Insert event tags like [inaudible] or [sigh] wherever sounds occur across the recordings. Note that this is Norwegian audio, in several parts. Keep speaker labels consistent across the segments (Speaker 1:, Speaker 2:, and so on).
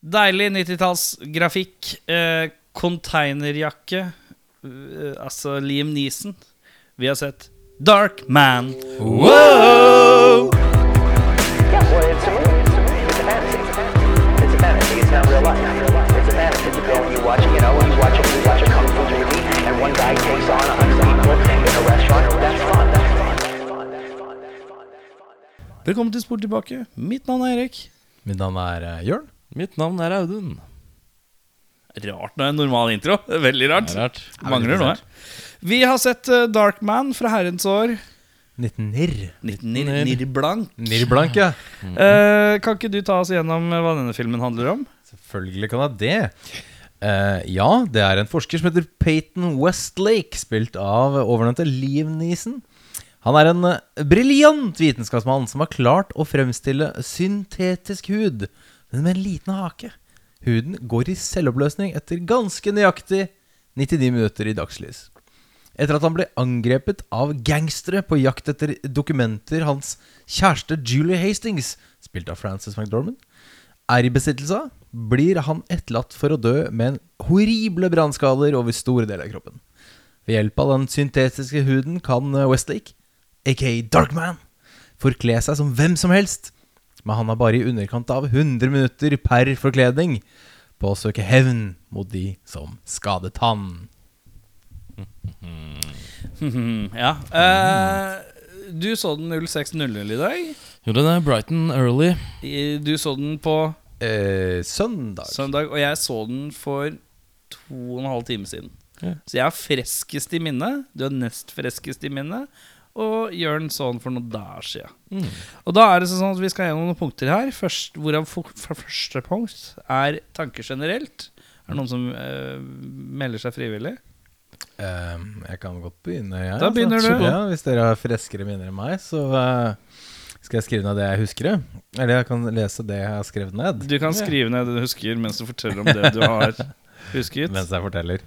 Speaker 1: Deilig 90-tallsgrafikk. Eh, containerjakke. Eh, altså Liam Neeson. Vi har sett Dark Man. Wow!
Speaker 2: Yeah, well, it's a movie. It's a movie. It's a fantasy. It's a fantasy. It's not real life. It's a fantasy. You go and you watch, you know, you watch you watch a kung fu movie, and one guy takes on a hundred people in a restaurant. That's fun. That's fun. That's fun. That's fun. That's fun. That's fun.
Speaker 1: Velkommen til Spor tilbake. Mitt navn er Erik.
Speaker 3: Mitt navn er eh, Jørn.
Speaker 4: Mitt navn er Audun.
Speaker 1: Rart når det er en normal intro. Veldig rart.
Speaker 4: Det er rart.
Speaker 1: Mangler noe her. Vi har sett eh, Dark Man fra herrens år
Speaker 3: 1990.
Speaker 1: 1990 blank.
Speaker 3: Nirrblank, ja.
Speaker 1: Eh, kan ikke du ta oss gjennom eh, hva denne filmen handler om?
Speaker 3: Selvfølgelig kan jeg det. Uh, ja, det er en forsker som heter Peyton Westlake, spilt av overnevnte Liv Neeson. Han er en briljant vitenskapsmann som har klart å fremstille syntetisk hud, men med en liten hake. Huden går i selvoppløsning etter ganske nøyaktig 99 minutter i dagslys. Etter at han ble angrepet av gangstere på jakt etter dokumenter hans kjæreste Julie Hastings, spilt av Frances McDormand, er i besittelse av, blir han etterlatt for å dø med en horrible brannskader over store deler av kroppen. Ved hjelp av den syntetiske huden kan Westlake, aka Darkman, forkle seg som hvem som helst, men han har bare i underkant av 100 minutter per forkledning på å søke hevn mot de som skadet han. [laughs]
Speaker 1: ja. Eh, du så den 06.00 i dag.
Speaker 4: Gjorde det Brighton Early.
Speaker 1: Du så den på
Speaker 3: Eh, søndag.
Speaker 1: søndag, og jeg så den for to og en halv time siden.
Speaker 4: Ja.
Speaker 1: Så jeg er freskest i minnet. Du er nest freskest i minnet. Og Jørn sånn for noen dager siden. Og da er det sånn at vi skal gjennom noen punkter her. Først, hvorav for, for første punkt er tanker generelt. Er det noen som eh, melder seg frivillig?
Speaker 3: Eh, jeg kan godt begynne, jeg.
Speaker 1: Da begynner du.
Speaker 3: Ja, hvis dere har freskere minner enn meg, så uh, skal jeg skrive ned det jeg husker. Eller jeg kan lese det jeg har skrevet ned.
Speaker 1: Du kan skrive ned det du husker, mens du forteller om det du har [laughs] husket.
Speaker 3: Mens jeg forteller.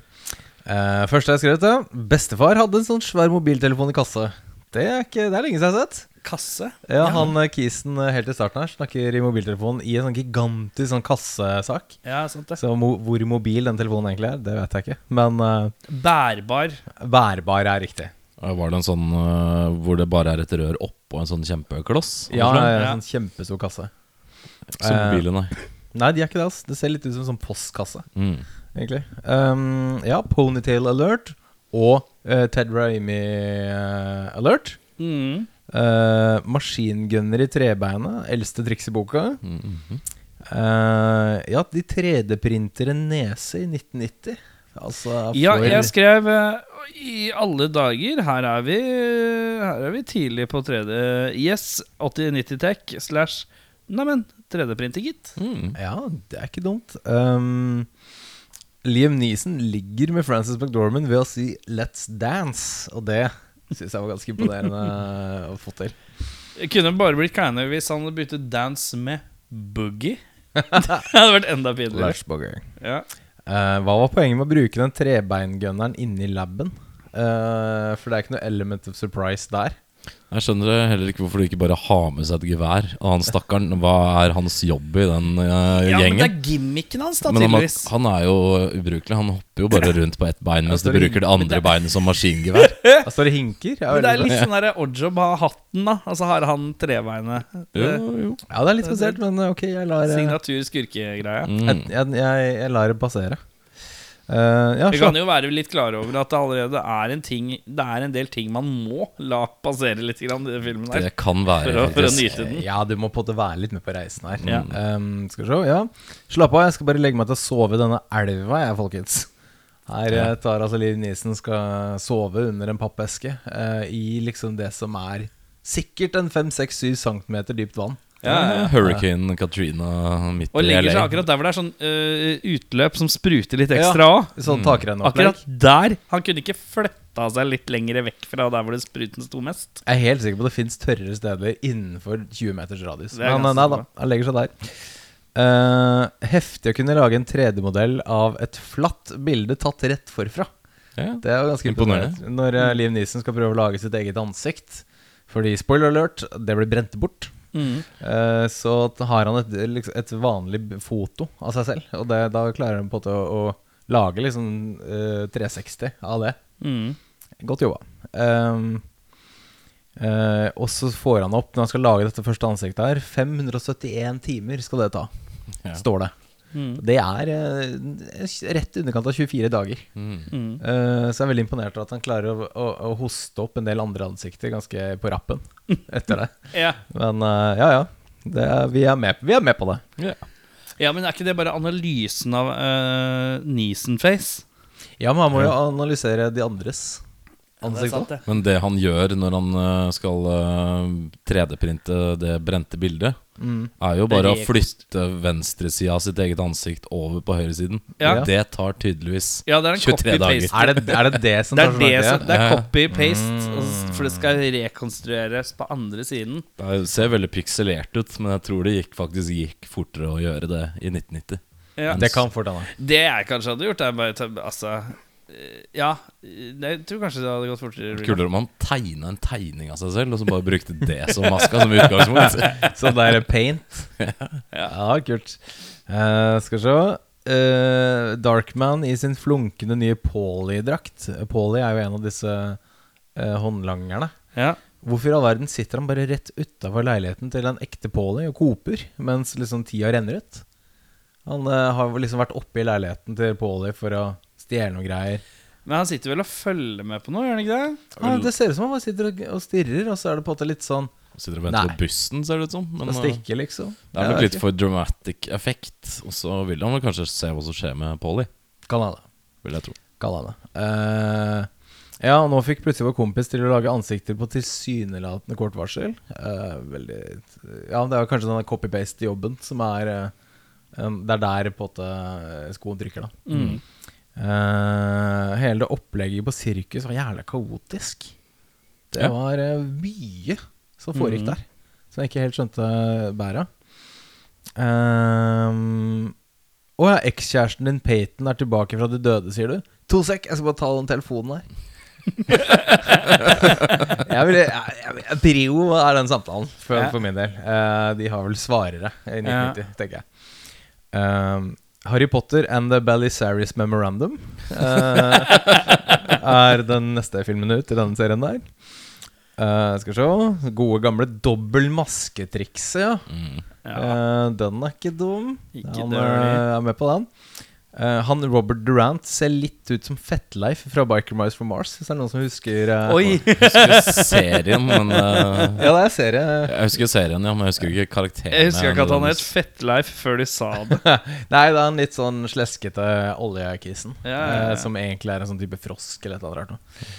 Speaker 3: Uh, første jeg har skrevet, ja. Bestefar hadde en sånn svær mobiltelefon i kasse. Det er, ikke, det er lenge siden jeg har sett.
Speaker 1: Kasse.
Speaker 3: Ja, Han eh, kisen eh, helt i starten her snakker i mobiltelefonen i en sånn gigantisk sånn kassesak.
Speaker 1: Ja, sant det.
Speaker 3: Så mo hvor mobil den telefonen egentlig er, det vet jeg ikke. Men uh,
Speaker 1: Bærbar.
Speaker 3: bærbar er riktig.
Speaker 4: Var det en sånn uh, hvor det bare er et rør oppå en sånn kjempekloss?
Speaker 3: Ja, en
Speaker 1: Ja.
Speaker 3: sånn kjempestor kasse.
Speaker 4: sånn? Som mobilen, nei.
Speaker 3: Nei, de er ikke det. Altså. Det ser litt ut som en sånn postkasse.
Speaker 4: Mm.
Speaker 3: egentlig. Um, ja, Ponytail Alert og eh, Ted Raimi eh, Alert.
Speaker 1: Mm.
Speaker 3: Uh, Maskingunner i trebeinet, eldste triks i boka.
Speaker 4: Mm, -hmm.
Speaker 3: Eh, ja, de 3D-printer en nese i 1990. Altså
Speaker 1: Ja, jeg skrev I alle dager, her er vi Her er vi tidlig på 3D. Yes, 8090 Tech slash Neimen, 3D-printer, gitt.
Speaker 4: Mm.
Speaker 3: Ja, det er ikke dumt. Um, Liam Neeson ligger med Frances McDormand ved å si 'Let's dance', og det syns jeg var ganske imponerende [laughs] å få til.
Speaker 1: Det kunne bare blitt kleine hvis han hadde byttet dance med boogie. [laughs] det hadde vært enda pinligere. Ja.
Speaker 3: Uh, hva var poenget med å bruke den trebeingunneren inni laben? Uh, for det er ikke noe element of surprise der.
Speaker 4: Jeg skjønner heller ikke hvorfor du ikke bare har med seg et gevær. Og han stakkaren, hva er hans jobb i den uh,
Speaker 1: ja, men det er gimmicken hans, da,
Speaker 4: tydeligvis. han, han er jo ubrukelig. Han hopper jo bare rundt på ett bein [laughs] mens du bruker det andre beinet som maskingevær. [laughs]
Speaker 3: Altså, står det hinker. Jeg er
Speaker 1: Men det er litt sånn der oddjob har hatten, da. Altså har han trebeinet.
Speaker 4: Jo, jo.
Speaker 3: Ja, det er litt spesielt, men ok, jeg lar
Speaker 1: Signatur skurkegreia.
Speaker 4: Mm.
Speaker 3: jeg, jeg, jeg, jeg lar det passere. Eh, ja,
Speaker 1: Vi kan jo være litt klare over at det allerede er en ting Det er en del ting man må la passere litt i denne filmen her.
Speaker 4: Det kan være
Speaker 1: For å, for å nyte den.
Speaker 3: Ja, du må på en måte være litt med på reisen her.
Speaker 1: Ja.
Speaker 3: Um, skal vi se, ja Slapp av, jeg skal bare legge meg til å sove i denne elva, jeg, folkens. Her
Speaker 4: Ja.
Speaker 3: eh, tar altså Liv Nisen skal sove under en pappeske uh, i liksom det som er sikkert en 5-6-7 cm dypt vann.
Speaker 1: Ja, ja, ja.
Speaker 4: Hurricane Katrina midt
Speaker 1: Og
Speaker 4: i
Speaker 1: legger
Speaker 4: LA.
Speaker 1: seg akkurat der hvor det er sånn øh, utløp som spruter litt ekstra òg.
Speaker 3: Sånn takrenneopplegg.
Speaker 1: Akkurat der. Han kunne ikke flytta seg litt lenger vekk fra der hvor det spruten sto mest.
Speaker 3: Jeg er helt sikker på det fins tørrere steder innenfor 20 meters radius.
Speaker 1: Det er
Speaker 3: Men
Speaker 1: ganske
Speaker 3: eh, nei da,
Speaker 1: bra.
Speaker 3: han legger seg der. Eh, heftig å kunne lage en 3D-modell av et flatt bilde tatt rett forfra.
Speaker 4: Ja.
Speaker 3: Det er jo ganske
Speaker 4: Imponerende.
Speaker 3: imponerende. Når uh, Liam Neeson skal prøve å lage sitt eget ansikt. Fordi, spoiler alert, det blir brent bort. Eh, så har han et, liksom, et vanlig foto av seg selv, og det, da klarer han på en måte å, å lage liksom uh, 360 av det.
Speaker 1: Mm.
Speaker 3: Godt jobba. Um, uh, og så får han opp, når han skal lage dette første ansiktet her 571 timer skal det ta,
Speaker 4: Ja.
Speaker 3: står det.
Speaker 1: Mm.
Speaker 3: Det er eh, rett i underkant av 24 dager.
Speaker 4: Mm.
Speaker 3: Eh, så jeg er veldig imponert over at han klarer å, å, å hoste opp en del andre ansikter ganske på rappen [laughs] etter det.
Speaker 1: yeah.
Speaker 3: Men uh, ja, ja. Det er, vi, er med, vi er med på det.
Speaker 4: Ja.
Speaker 1: ja, men er ikke det bare analysen av uh, Neeson-face?
Speaker 3: Ja, men han må jo analysere de andres
Speaker 1: Ja, det er sant, det.
Speaker 4: Men det han gjør når han øh, skal øh, 3D-printe det brente bildet,
Speaker 3: Mm.
Speaker 4: er jo bare å
Speaker 1: Det er
Speaker 4: flytte venstresida av sitt eget ansikt over på høyresiden.
Speaker 1: Ja.
Speaker 4: Det tar tydeligvis
Speaker 1: Ja, det er en
Speaker 4: 23 dager.
Speaker 3: Er, det, er det det som
Speaker 1: Det
Speaker 3: tar
Speaker 1: er,
Speaker 3: så
Speaker 1: det, som, det er copy-paste, mm. for det skal rekonstrueres på andre siden.
Speaker 4: Det ser veldig pikselert ut, men jeg tror det gikk, faktisk gikk fortere å gjøre det i 1990.
Speaker 1: Ja.
Speaker 3: Det kan fort hende.
Speaker 1: Det jeg kanskje hadde gjort, er bare Altså eh, Ja, jeg tror kanskje det hadde gått fortere.
Speaker 4: Kulere om han tegna en tegning av seg selv, og så bare brukte det som maska som utgangspunkt. [laughs]
Speaker 3: Sånn der paint. [laughs] ja. kult. Uh, skal vi se. Uh, Darkman i sin flunkende nye Paulie-drakt. Paulie er jo en av disse uh, håndlangerne.
Speaker 1: Ja.
Speaker 3: Hvorfor i all verden sitter han bare rett utafor leiligheten til en ekte Paulie og koper, mens liksom tida renner ut? Han eh, har liksom vært oppe i leiligheten til Paulie for å stjele noe greier.
Speaker 1: Men han sitter vel og følger med på noe, gjør han ikke det?
Speaker 3: Ja, det ser ut som han bare sitter og, stirrer, og så er det på en måte litt sånn
Speaker 4: Sitter og venter
Speaker 3: Nei.
Speaker 4: på bussen, ser det ut som. Men
Speaker 3: stikker
Speaker 4: uh,
Speaker 3: liksom.
Speaker 4: det er nok litt for dramatic effekt. Og så vil han vel kanskje se hva som skjer med Polly,
Speaker 3: Kan hende.
Speaker 4: vil jeg tro.
Speaker 3: Kan han det. Uh, ja, og nå fikk plutselig vår kompis til å lage ansikter på tilsynelatende kort varsel. Uh, veldig Ja, det er kanskje denne copy-paste-jobben som er eh, um, Det er der på en måte skoen trykker, da.
Speaker 1: Mm.
Speaker 3: Eh, hele det opplegget på sirkus var jævlig kaotisk. Det
Speaker 4: Ja.
Speaker 3: var uh, mye som foregikk
Speaker 1: mm.
Speaker 3: der, som jeg ikke helt skjønte bæret. Um, Å ja, ekskjæresten din Peyton er tilbake fra de døde, sier du? To sek, jeg skal bare ta den telefonen her. [laughs] jeg vil, jeg, jeg, Prio er den samtalen, for,
Speaker 1: Ja.
Speaker 3: for min del. Uh, de har vel svarere i 1990, tenker jeg. Um, Harry Potter and The Belisarius Memorandum uh, [laughs] er den neste filmen ut i denne serien der. Uh, skal vi se Gode, gamle dobbel masketrikset, ja.
Speaker 4: Mm.
Speaker 1: Ja.
Speaker 3: Uh, den er ikke dum.
Speaker 1: Ikke
Speaker 3: han eh, er med på den. Eh, han Robert Durant ser litt ut som Fettleif fra Biker Mice from Mars. Hvis det er noen som husker uh,
Speaker 1: Oi! [laughs]
Speaker 4: Husker serien, men uh,
Speaker 3: Ja, det er serie.
Speaker 4: Jeg husker serien, ja, men jeg husker ikke karakteren.
Speaker 1: Jeg husker ikke at han het Fettleif før de sa det. [laughs]
Speaker 3: Nei, det er en litt sånn sleskete oljekisen.
Speaker 1: Ja, ja, ja.
Speaker 3: som egentlig er en sånn type frosk eller et eller annet rart. noe.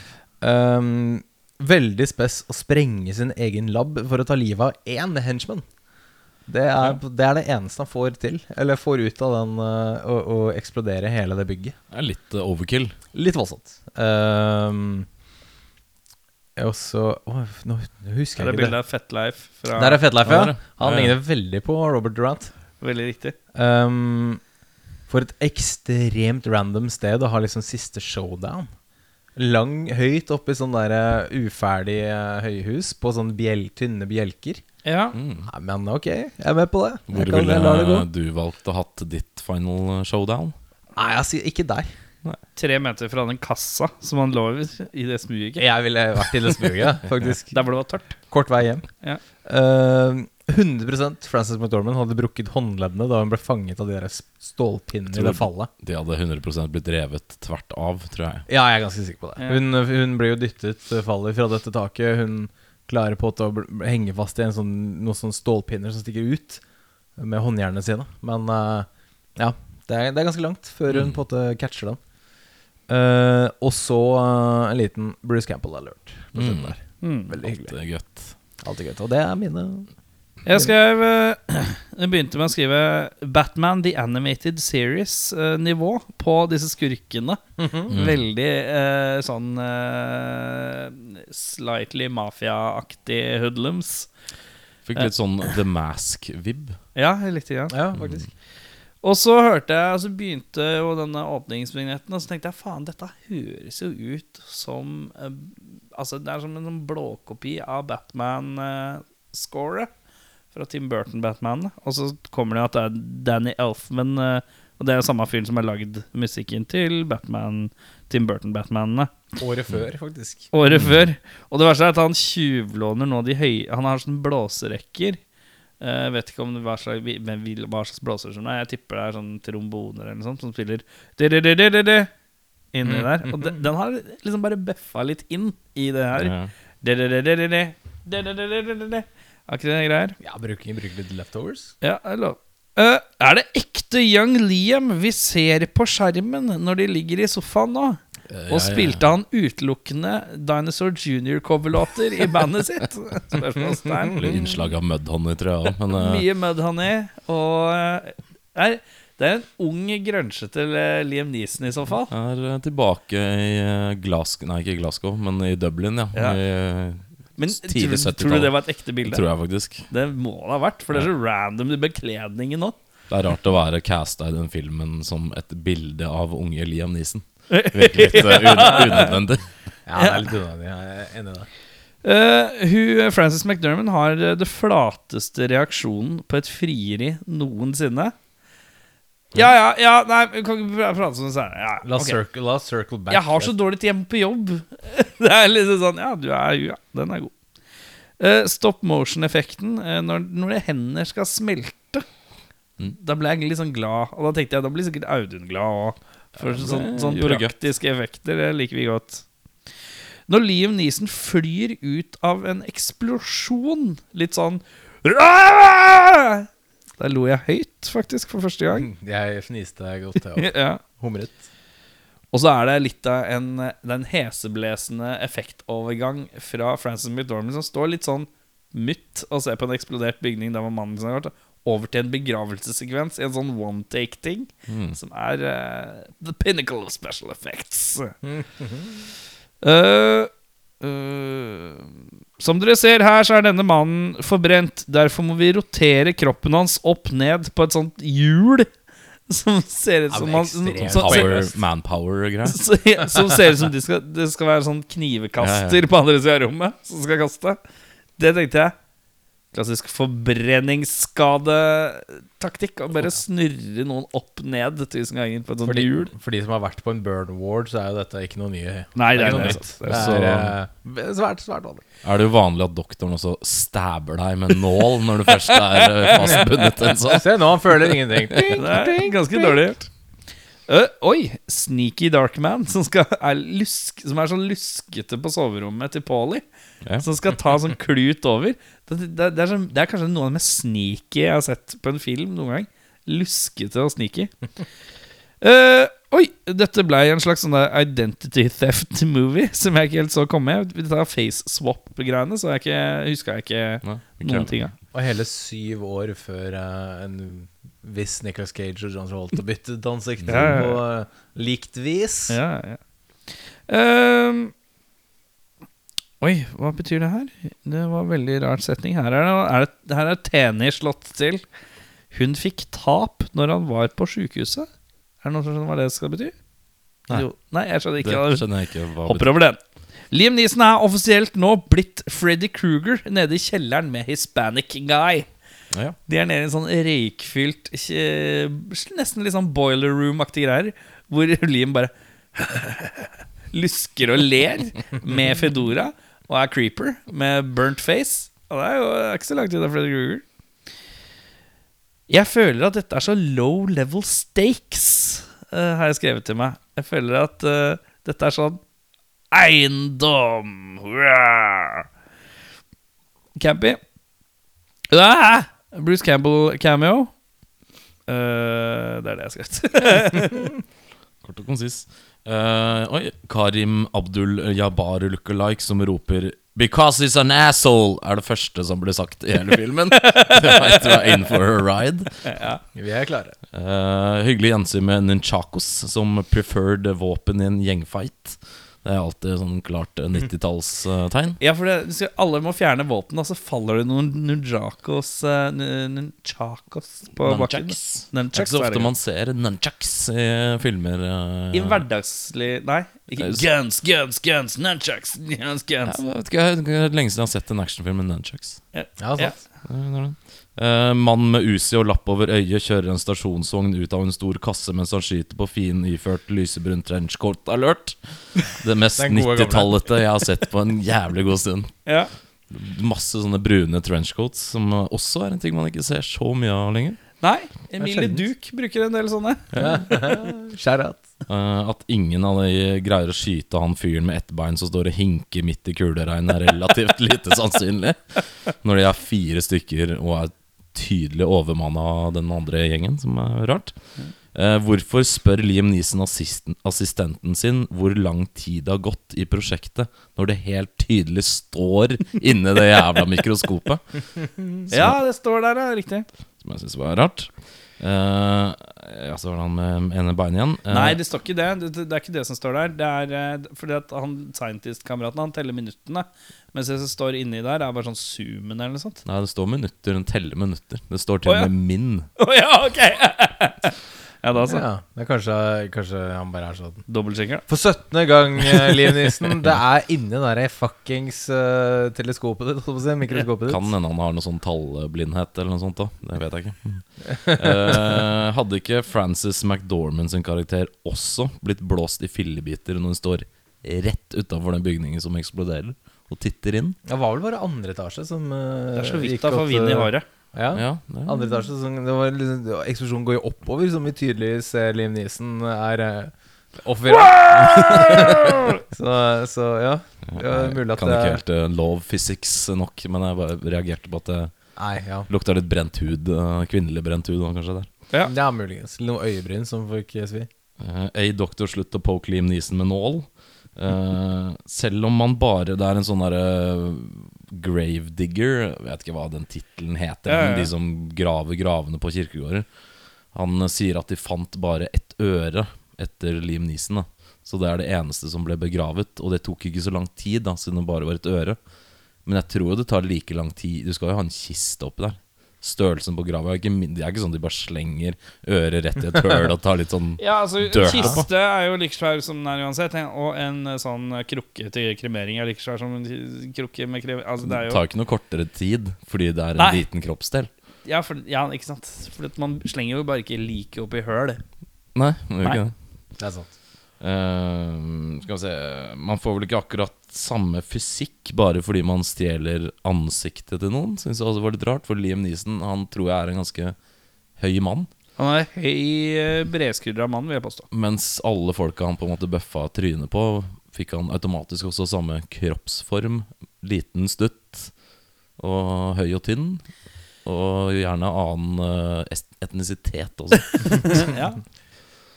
Speaker 3: Um, veldig spess å sprenge sin egen lab for å ta livet av én henchman. Det er, det er det eneste han får til. Eller får ut av den eh, å, å eksplodere hele det bygget.
Speaker 4: Det er litt uh, overkill.
Speaker 3: Litt voldsomt. Um, og så oh, Nå husker
Speaker 1: Er det
Speaker 3: jeg ikke
Speaker 1: bildet
Speaker 3: er
Speaker 1: av Fettleif fra
Speaker 3: Der er Fetlife,
Speaker 4: Ja.
Speaker 3: Han
Speaker 4: Ja, ja.
Speaker 3: ligner veldig på Robert Durant.
Speaker 1: Veldig riktig.
Speaker 3: Um, for et ekstremt random sted å ha liksom siste showdown. Lang, høyt oppe i sånn der eh, uferdig eh, høyhus på sånn bjel, tynne bjelker.
Speaker 1: Ja.
Speaker 4: Mm.
Speaker 3: Nei, men ok, jeg er med på det.
Speaker 4: Hvor
Speaker 3: Jeg kan
Speaker 4: ville
Speaker 3: det
Speaker 4: du valgt å hatt ditt final showdown?
Speaker 3: Nei, altså, ikke der.
Speaker 1: Tre meter fra den kassa som han lå i i det smuget.
Speaker 3: Jeg ville vært i det smuget, faktisk. [laughs]
Speaker 1: Der hvor det var tørt.
Speaker 3: Kort vei hjem.
Speaker 1: Ja.
Speaker 3: Eh, 100% Frances McDormand hadde brukket håndleddene da hun ble fanget av de der stålpinnene i det fallet.
Speaker 4: De hadde 100% blitt revet tvert av, tror jeg.
Speaker 3: Ja, jeg er ganske sikker på det.
Speaker 1: Ja.
Speaker 3: Hun, hun ble jo dyttet fallet faller fra dette taket. Hun klarer på å henge fast i en sånn, noen sånne stålpinner som stikker ut med håndjernene sine. Men uh, ja, det er, det er ganske langt før hun
Speaker 4: Mm.
Speaker 3: på en måte catcher den. Uh, og så uh, en liten Bruce Campbell-alert
Speaker 4: Mm.
Speaker 1: Mm.
Speaker 3: Veldig hyggelig. Alltid gøy. Og det er mine
Speaker 1: Jeg skrev eh, [clears throat] Jeg begynte med å skrive Batman The Animated Series-nivå på disse skurkene.
Speaker 3: Mm.
Speaker 1: Veldig eh, sånn eh, slightly mafia-aktig hoodlums.
Speaker 4: Fikk litt sånn The Mask-vib.
Speaker 1: Ja, litt grann.
Speaker 3: Ja, faktisk.
Speaker 1: Og så hørte jeg, og så begynte jo denne åpningsvignetten, og så tenkte jeg faen, dette høres jo ut som eh, Altså, det er som en sånn blåkopi av Batman-scoret fra Tim Burton-Batman. Og så kommer det at det er Danny Elfman, eh, og det er samme fyren som har lagd musikken til Batman, Tim Burton-Batmanene.
Speaker 3: Året før, faktisk.
Speaker 1: Året før. Og det verste er at han tjuvlåner nå de høye Han har sånne blåserekker. Eh, Jeg vet ikke om det hva slags, hva slags blåser som det er. Jeg tipper det er sånn tromboner eller noe sånt som spiller inni der. Og den, den har liksom bare bøffa litt inn i det her.
Speaker 4: Ja.
Speaker 1: Er ikke det greier?
Speaker 3: Ja, bruker, bruker litt leftovers.
Speaker 1: Ja, jeg lov. Eh, er det ekte Young Liam vi ser på skjermen når de ligger i sofaen nå?
Speaker 4: Eh,
Speaker 1: Og
Speaker 4: jeg-
Speaker 1: spilte han utelukkende Dinosaur Junior-coverlåter i bandet sitt? [laughs] Spørsmålstegn.
Speaker 4: Litt innslag av Mudhoney, tror jeg òg. Men eh,
Speaker 1: Mye Mudhoney. Og er, det er en ung, grønsjete Liam Neeson i så fall.
Speaker 4: er tilbake i Glasgow Nei, ikke Glasgow, men i Dublin, ja.
Speaker 1: Ja.
Speaker 4: I,
Speaker 1: Men tror, tror du det var et ekte bilde?
Speaker 4: tror jeg faktisk.
Speaker 1: Det må det ha vært, for det er så random i bekledningen nå.
Speaker 4: Det er rart å være casta i den filmen som et bilde av unge Liam Neeson. [laughs] Virker litt eh, un unødvendig. [laughs]
Speaker 3: Ja, det er litt unødvendig. Jeg er enig i det.
Speaker 1: Uh, hun, Frances McDermott har eh, det flateste reaksjonen på et frieri noensinne. Ja, ja, ja, nei, vi kan ikke prate sånn senere. Ja,
Speaker 3: La, okay. circle, la circle back.
Speaker 1: Jeg har så dårlig tid på jobb. [laughs] Det er liksom sånn Ja, du er Ja, den er god. Uh, stop motion-effekten uh, når, når hender skal smelte.
Speaker 4: Mm.
Speaker 1: Da ble jeg litt sånn glad. Og da tenkte jeg da blir sikkert Audun glad òg. For
Speaker 4: Ja,
Speaker 1: sånn, sånn praktiske effekter det liker vi godt. Når Liam Neeson flyr ut av en eksplosjon, litt sånn! Der lo jeg høyt, faktisk, for første gang.
Speaker 3: Mm, [laughs] Jeg fniste godt, jeg òg. [laughs]
Speaker 1: ja.
Speaker 3: Humret.
Speaker 1: Og så er det litt av en, er heseblesende effektovergang fra Frances McDormand som står litt sånn mutt og ser på en eksplodert bygning der hvor mannen sin har vært, over til en begravelsessekvens i en sånn one take-ting,
Speaker 4: Mm.
Speaker 1: som er uh, the pinnacle of special effects. [laughs] Eh, eh, som dere ser her, så er denne mannen forbrent. Derfor må vi rotere kroppen hans opp ned på et sånt hjul. Som ser ut som
Speaker 3: man
Speaker 1: han som-
Speaker 4: manpower-greier. [laughs]
Speaker 1: Som ser ut som de skal, det skal være sånn knivekaster
Speaker 4: Ja,
Speaker 1: på andre sida av rommet som skal kaste. Det tenkte jeg. Klassisk forbrenningsskadetaktikk. Å bare snurre noen opp ned tusen ganger på et sånt
Speaker 3: For de,
Speaker 1: hjul.
Speaker 3: for de som har vært på en burn ward, så er jo dette ikke noe nye.
Speaker 1: Nei, det er
Speaker 3: ikke noe
Speaker 1: det,
Speaker 3: nytt.
Speaker 1: altså.
Speaker 3: Det er så, svært, svært vanlig.
Speaker 4: Er det jo vanlig at doktoren også stabber deg med nål når du først er eh, fastbundet til en sånn?
Speaker 3: Se nå, han føler ingenting. [laughs]
Speaker 1: Det er ganske dårlig gjort. Øh, oi! Sneaky Darkman, som, skal, er lusk, som er sånn luskete på soverommet til Paulie.
Speaker 4: Ja.
Speaker 1: Som skal ta sånn klut over. Det, det, det, er sånn, det er kanskje noe av det mest sneaky jeg har sett på en film noen gang. Luskete og sneaky. Uh, oi! Dette ble en slags sånn der identity theft movie som jeg ikke helt så komme. Dette face swap-greiene, så jeg ikke, huska jeg ikke
Speaker 4: Nei,
Speaker 1: noen ting av.
Speaker 3: Og hele syv år før uh, en viss Nicholas Cage og John Travolta byttet ansikt
Speaker 1: Ja, ja, ja.
Speaker 3: på eh, likt vis.
Speaker 1: Ja, ja. Ehm, oi, hva betyr det her? Det var en veldig rar setning. Her er, det, er det, her er Teni slått til. Hun fikk tap når han var på sjukehuset. Er det noen som skjønner hva det skal bety?
Speaker 3: Nei.
Speaker 1: Jo, nei jeg skjønner ikke. det
Speaker 4: skjønner jeg ikke hva
Speaker 1: Hopper over den. Liam Neeson er offisielt nå blitt Freddy Kruger nede i kjelleren med Hispanic Guy.
Speaker 4: Ja.
Speaker 1: De er nede i en sånn røykfylt Nesten litt sånn boiler room-aktige greier. Hvor Liam bare [laughs] lusker og ler med Fedora og er creeper med burnt face. Og det er jo ikke så langt unna Freddy Kruger. Jeg føler at dette er så low level stakes, uh, har jeg skrevet til meg. Jeg føler at uh, dette er sånn eiendom. Hurra! Campy. Ah! Bruce Campbell cameo. Uh, det er det jeg har skrevet. [laughs]
Speaker 4: Kort og konsis. Uh, oi, Karim Abdul Jabbar lookalike som roper 'Because he's an asshole' er det første som blir sagt i hele filmen. [laughs] Du er in for a ride.
Speaker 3: Ja, Vi er klare.
Speaker 4: Uh, hyggelig gjensyn med nunchakos som preferred våpen i en gjengfight. Det er alltid sånn klart eh, 90-tallstegn.
Speaker 1: Ja, for det, skal- alle må fjerne våpen, og så faller det noen nunjakos uh, Nunchakos på bakken.
Speaker 4: Nunchucks. Det er ikke så ofte man ser nunchucks i filmer. eh.
Speaker 1: I hverdagslig Nei. Ikke guns, guns, guns, nunchucks, guns,
Speaker 4: Ja,
Speaker 1: guns.
Speaker 4: jeg vet ikke, Det er lenge siden jeg har sett en actionfilm med nunchucks.
Speaker 3: Ja, sant.
Speaker 4: Eh, Eh, mann med Uzi og lapp over øyet kjører en stasjonsvogn ut av en stor kasse mens han skyter på fienden iført lysebrun trenchcoat alert. Det mest [laughs]
Speaker 3: Den gode gamle.
Speaker 4: 90-tallete jeg har sett på en jævlig god stund.
Speaker 1: Ja.
Speaker 4: Masse sånne brune trenchcoats, som også er en ting man ikke ser så mye av lenger.
Speaker 1: Nei, Emilie. Duke bruker en del sånne. [laughs]
Speaker 3: Shout-out.
Speaker 4: Eh, at ingen av de greier å skyte han fyren med ett bein som står og hinker midt i kuleregn, er relativt lite sannsynlig. Når de er fire stykker og er tydelig overmanna den andre gjengen, som er rart. Eh, hvorfor spør Liam Neeson assisten, assistenten sin hvor lang tid det har gått i prosjektet, når det helt tydelig står inni det jævla mikroskopet? Som,
Speaker 1: Ja, det står der, ja. Riktig.
Speaker 4: som jeg syns var rart. Eh, ja, så var det han med ene beinet igjen. Uh,
Speaker 1: Nei, det står ikke det. det. Det er ikke det som står der. Det er eh, fordi at han scientist-kameraten Han teller minuttene. Mens det som står inni der, er bare sånn zoomen eller noe sånt.
Speaker 4: Nei, det står minutter. Den teller minutter. Det står til og oh,
Speaker 1: ja.
Speaker 4: med min.
Speaker 1: Oh, ja, ok! [laughs] ja, da så.
Speaker 3: Ja, det er kanskje, kanskje han bare er sånn.
Speaker 1: Dobbeltsjekker, da.
Speaker 3: For 17. gang, Liv Nissen. Det er inni det der fuckings uh, teleskopet ditt, si, mikroskopet ditt.
Speaker 4: Kan hende han har noe sånn tallblindhet eller noe sånt òg. Det vet jeg ikke. uh, hadde ikke Frances McDormand sin karakter også blitt blåst i fillebiter når hun står rett utafor den bygningen som eksploderer, og titter inn?
Speaker 3: Det var vel bare andre etasje som uh,
Speaker 1: Det er så vidt da får vind i
Speaker 3: eh,
Speaker 1: håret.
Speaker 3: Ja.
Speaker 4: Ja, det,
Speaker 3: Andre etasje som, det var liksom, det var- Eksplosjonen går jo oppover, som vi tydelig ser Liam Neeson er uh, offer av. så, så ja. Det er mulig at
Speaker 4: kan
Speaker 3: det
Speaker 4: ikke
Speaker 3: er
Speaker 4: helt uh, love physics nok, men jeg bare reagerte på at det
Speaker 3: Nei, ja.
Speaker 4: lukta litt brent hud. Uh, kvinnelig brent hud, kanskje. der
Speaker 1: Ja.
Speaker 3: Ja, muligens. Noen øyebryn som fikk svi.
Speaker 4: Uh, A doktor slutt å poke Liam Neeson med nål. Uh, selv om man bare Det er en sånn derre Gravedigger Jeg vet ikke hva den tittelen heter.
Speaker 1: Ja, ja, ja.
Speaker 4: Men de som graver gravene på kirkegårder. Han eh, sier at de fant bare ett øre etter Liam Neeson. Da. Så det er det eneste som ble begravet. Og det tok ikke så lang tid, da siden det bare var et øre. Men jeg tror det tar like lang tid. Du skal jo ha en kiste oppi der. Størrelsen på grava ikke, det er ikke sånn de bare slenger øret rett i et høl og tar litt sånn [laughs]
Speaker 1: Ja, altså
Speaker 4: på.
Speaker 1: Kiste er jo like svær som den er uansett. Og en eh, sånn eh, krukke til kremering er like svær som en krukke med kremering. Altså, det
Speaker 4: Det
Speaker 1: jo
Speaker 4: tar ikke noe kortere tid fordi det er en
Speaker 1: Nei.
Speaker 4: liten kroppsdel.
Speaker 1: ja, for, ja, ikke sant. For man slenger jo bare ikke like opp i høl.
Speaker 4: Nei, man gjør ikke det.
Speaker 3: Det er sant.
Speaker 4: Eh, skal vi se Man får vel ikke akkurat samme fysikk bare fordi man stjeler ansiktet til noen. Syns jeg også var litt rart, for Liam Neeson han tror jeg er en ganske høy mann.
Speaker 1: Han er høy, eh, bredskuldra mann, vil jeg påstå.
Speaker 4: Mens alle folka han på en måte bøffa trynet på, fikk han automatisk også samme kroppsform. Liten stutt og høy og tynn. Og gjerne annen eh, etnisitet også. [laughs]
Speaker 1: ja.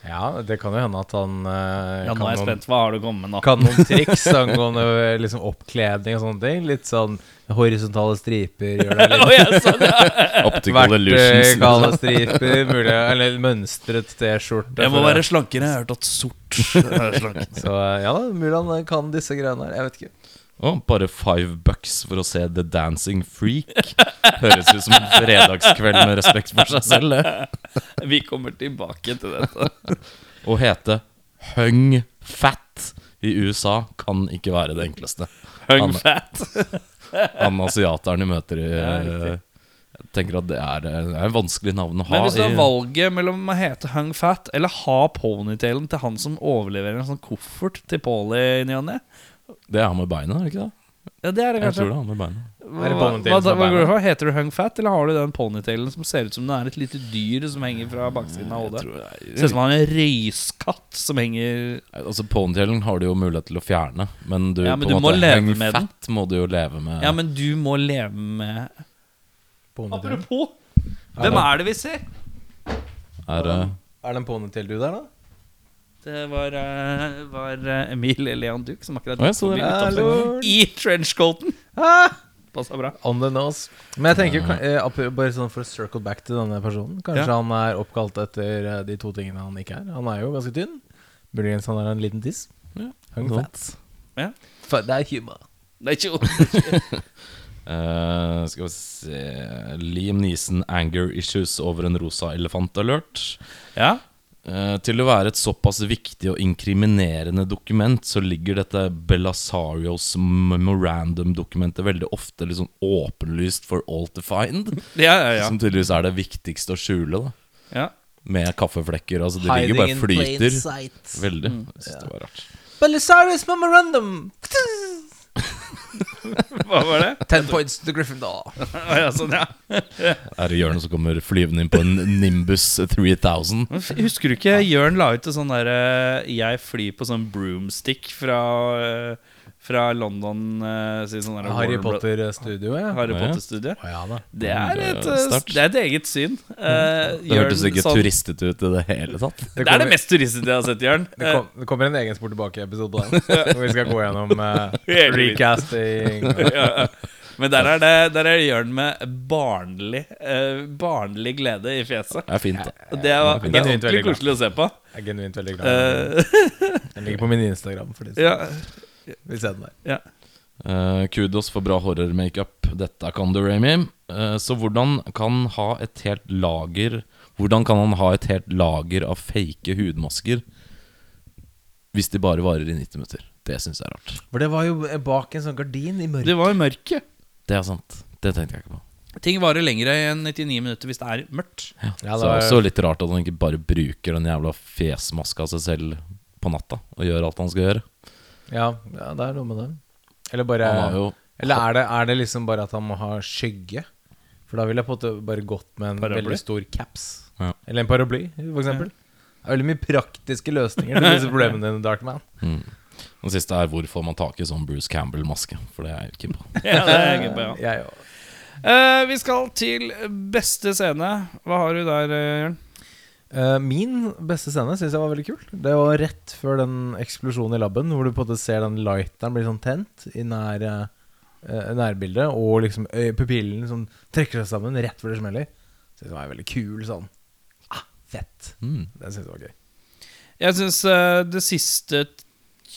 Speaker 3: Ja, det kan jo hende at han eh,
Speaker 1: ja, nå er jeg
Speaker 3: noen-
Speaker 1: spent. Hva har du kommet med nå?
Speaker 3: Kan noen triks angående liksom oppkledning og sånne ting. Litt sånn horisontale striper gjør deg [laughs]
Speaker 1: Å,
Speaker 3: litt
Speaker 1: sånn. [laughs]
Speaker 4: Optical illusions.
Speaker 3: Vertikale striper, mulig Eller mønstret T-skjorte.
Speaker 1: Jeg må være slankere. Jeg har hørt at sort er slank.
Speaker 3: Så eh, ja da, mulig han kan disse greiene her. Jeg vet ikke.
Speaker 4: Å, bare five bucks for å se The Dancing Freak. Høres ut som en fredagskveld med respekt for seg selv. [laughs]
Speaker 1: Vi kommer tilbake til dette.
Speaker 4: Å hete Hung Fat i USA kan ikke være det enkleste.
Speaker 1: Hung
Speaker 4: Han-
Speaker 1: fat. [laughs]
Speaker 4: Han asiateren de møter i
Speaker 1: Ja.
Speaker 4: Jeg tenker at det er, det er en vanskelig navn å ha.
Speaker 1: Men hvis du har valget mellom å hete Hung Fat eller ha ponytailen til han som overleverer en sånn koffert til Paulie i ny og ne
Speaker 4: Det er han med beina, er det ikke det?
Speaker 1: Ja, det er det
Speaker 4: Jeg
Speaker 1: kanskje.
Speaker 4: tror det er han med beina.
Speaker 1: Hva,
Speaker 3: Er det
Speaker 1: hva, hva,
Speaker 3: som
Speaker 1: hva
Speaker 3: beina?
Speaker 1: Heter du Hung Fat, eller har du den ponytailen som ser ut som det er et lite dyr som henger fra baksiden av hodet?
Speaker 4: det er-
Speaker 1: Ser ut som han er en røyskatt som henger
Speaker 4: Altså Ponytailen har du jo mulighet til å fjerne, men du,
Speaker 1: Ja, men
Speaker 4: på
Speaker 1: du
Speaker 4: en
Speaker 1: må
Speaker 4: måte,
Speaker 1: leve
Speaker 4: hang
Speaker 1: med den.
Speaker 4: fat må du jo leve med.
Speaker 1: Ja, men du må leve med
Speaker 3: Ponytail.
Speaker 1: Apropos, hvem er det vi ser?
Speaker 4: er,
Speaker 3: Er det en ponytail du der, da?
Speaker 1: Det var, eh, var eh, Emil Leon Duke som akkurat gikk forbi
Speaker 3: Hallo.
Speaker 1: I trenchcoaten.
Speaker 3: Ah!
Speaker 1: Passa bra.
Speaker 3: On the nose. Men jeg tenker, kan- eh, bare sånn for å circle back til denne personen Kanskje
Speaker 1: Ja.
Speaker 3: han er oppkalt etter de to tingene han ikke er. Han er jo ganske tynn. Muligens han er en liten tiss.
Speaker 4: Ja.
Speaker 3: Hung
Speaker 4: Noe.
Speaker 3: fat.
Speaker 1: Ja.
Speaker 3: Fa- Det er humor.
Speaker 1: Det er ikke [laughs]
Speaker 4: eh, Skal vi se Liam Neeson anger issues over en rosa elefant alert.
Speaker 1: Ja.
Speaker 4: Eh, til å være et såpass viktig og inkriminerende dokument, så ligger dette Belasarios memorandum-dokumentet veldig ofte liksom åpenlyst for all to find. [laughs]
Speaker 1: Ja, ja, ja.
Speaker 4: Som tydeligvis er det viktigste å skjule, da.
Speaker 1: ja.
Speaker 4: Med kaffeflekker. Altså, det ligger bare flyter. Veldig. Jeg synes det var rart.
Speaker 3: Belisarius memorandum! [laughs]
Speaker 1: Hva var det?
Speaker 3: Ten points to Gryffindor. [laughs]
Speaker 1: Ja, sånn, ja. [laughs]
Speaker 4: Er det Jørn som kommer flyvende inn på en Nimbus 3000?
Speaker 1: Husker du ikke Jørn la ut et sånn derre Jeg flyr på sånn broomstick fra, eh, fra London uh, sier sånn der
Speaker 3: Harry Potter-studio, ja.
Speaker 1: Harry. Potter-studiet.
Speaker 3: Oh, ja.
Speaker 1: Det er,
Speaker 4: Det
Speaker 1: et, det er et eget syn. Uh,
Speaker 4: Det hørtes ikke
Speaker 1: sånn-
Speaker 4: turistete ut i det hele tatt.
Speaker 1: Det er det mest turistete jeg har sett, Jørn.
Speaker 3: Det, kom, det kommer en egen Sport tilbake-episode på den. [laughs] Hvor vi skal gå gjennom eh, [laughs] recasting. og- [laughs]
Speaker 1: Men der er det Der er Jørn med barnlig eh, Barnlig glede i fjeset.
Speaker 4: Det er fint, da.
Speaker 1: Det
Speaker 3: er
Speaker 1: det er ordentlig koselig å se på.
Speaker 3: Jeg er genuint veldig glad.
Speaker 1: Eh,
Speaker 3: Den ligger på min Instagram. For det.
Speaker 1: ja, [laughs]
Speaker 3: vil ser den der.
Speaker 1: ja.
Speaker 4: Uh, kudos for bra horror-makeup. Dette kan du, Ramy. Uh, så hvordan kan ha et helt lager Hvordan kan han ha et helt lager av fake hudmasker hvis de bare varer i 90 minutter? Det syns jeg er rart.
Speaker 3: For det var jo bak en sånn gardin i mørket.
Speaker 1: Det var jo mørket.
Speaker 4: Det er sant. Det tenkte jeg ikke på.
Speaker 1: Ting varer lenger enn 99 minutter hvis det er mørkt.
Speaker 3: Ja,
Speaker 4: så
Speaker 3: det
Speaker 4: det er også litt rart at han ikke bare bruker den jævla fjesmaska av seg selv på natta og gjør alt han skal gjøre.
Speaker 3: Ja, ja, det er noe med det. Eller bare
Speaker 4: Han har jo
Speaker 3: Eller er det, er det liksom bare at han må ha skygge? For da ville jeg på en måte bare gått med en
Speaker 1: Paraply?
Speaker 3: veldig stor caps.
Speaker 4: Ja.
Speaker 3: Eller en paraply, for eksempel. Det er veldig mye praktiske løsninger til disse problemene dine, Darkman. [laughs]
Speaker 4: mm. Den siste er hvor får man tak i sånn Bruce Campbell-maske? For det er jeg ikke på. [laughs]
Speaker 1: Ja, det er jeg på, ja.
Speaker 3: Jeg òg.
Speaker 1: Eh, vi skal til beste scene. Hva har du der, eh, Jørn?
Speaker 3: Eh, min beste scene syns jeg var veldig kul. Det var rett før den eksplosjonen i laben, hvor du på en måte ser den lighteren bli sånn tent i nær, eh, nærbildet, og liksom pupillen som trekker seg sammen rett før det smeller. Syns det var veldig kul sånn. Ah, fett.
Speaker 4: Mm.
Speaker 3: Det syns jeg var gøy.
Speaker 1: Jeg syns uh, det siste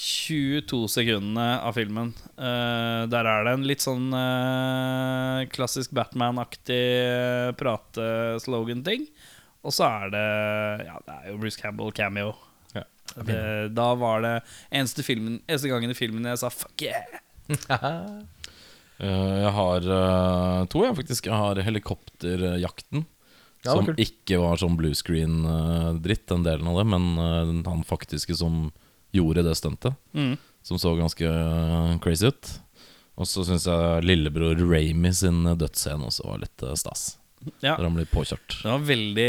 Speaker 1: 22 sekundene av filmen uh, Der er det en litt sånn uh, klassisk Batman-aktig uh, prate-slogan-ting. Og så er det Ja, det er jo Bruce Campbell cameo.
Speaker 3: Ja.
Speaker 1: det, da var det eneste, filmen, eneste gangen i filmen jeg sa 'fuck yeah'. [laughs]
Speaker 4: Eh, jeg har eh, to, jeg faktisk. Jeg har Helikopterjakten.
Speaker 3: Ja,
Speaker 4: som
Speaker 3: kult.
Speaker 4: ikke var sånn blue screen-dritt, den delen av det, men eh, han faktiske som gjorde det stuntet.
Speaker 1: Mm.
Speaker 4: Som så ganske eh, crazy ut. Og så syns jeg lillebror Ramy sin dødsscene også var litt eh, stas.
Speaker 1: Ja.
Speaker 4: Der han blir påkjørt.
Speaker 1: Det var veldig,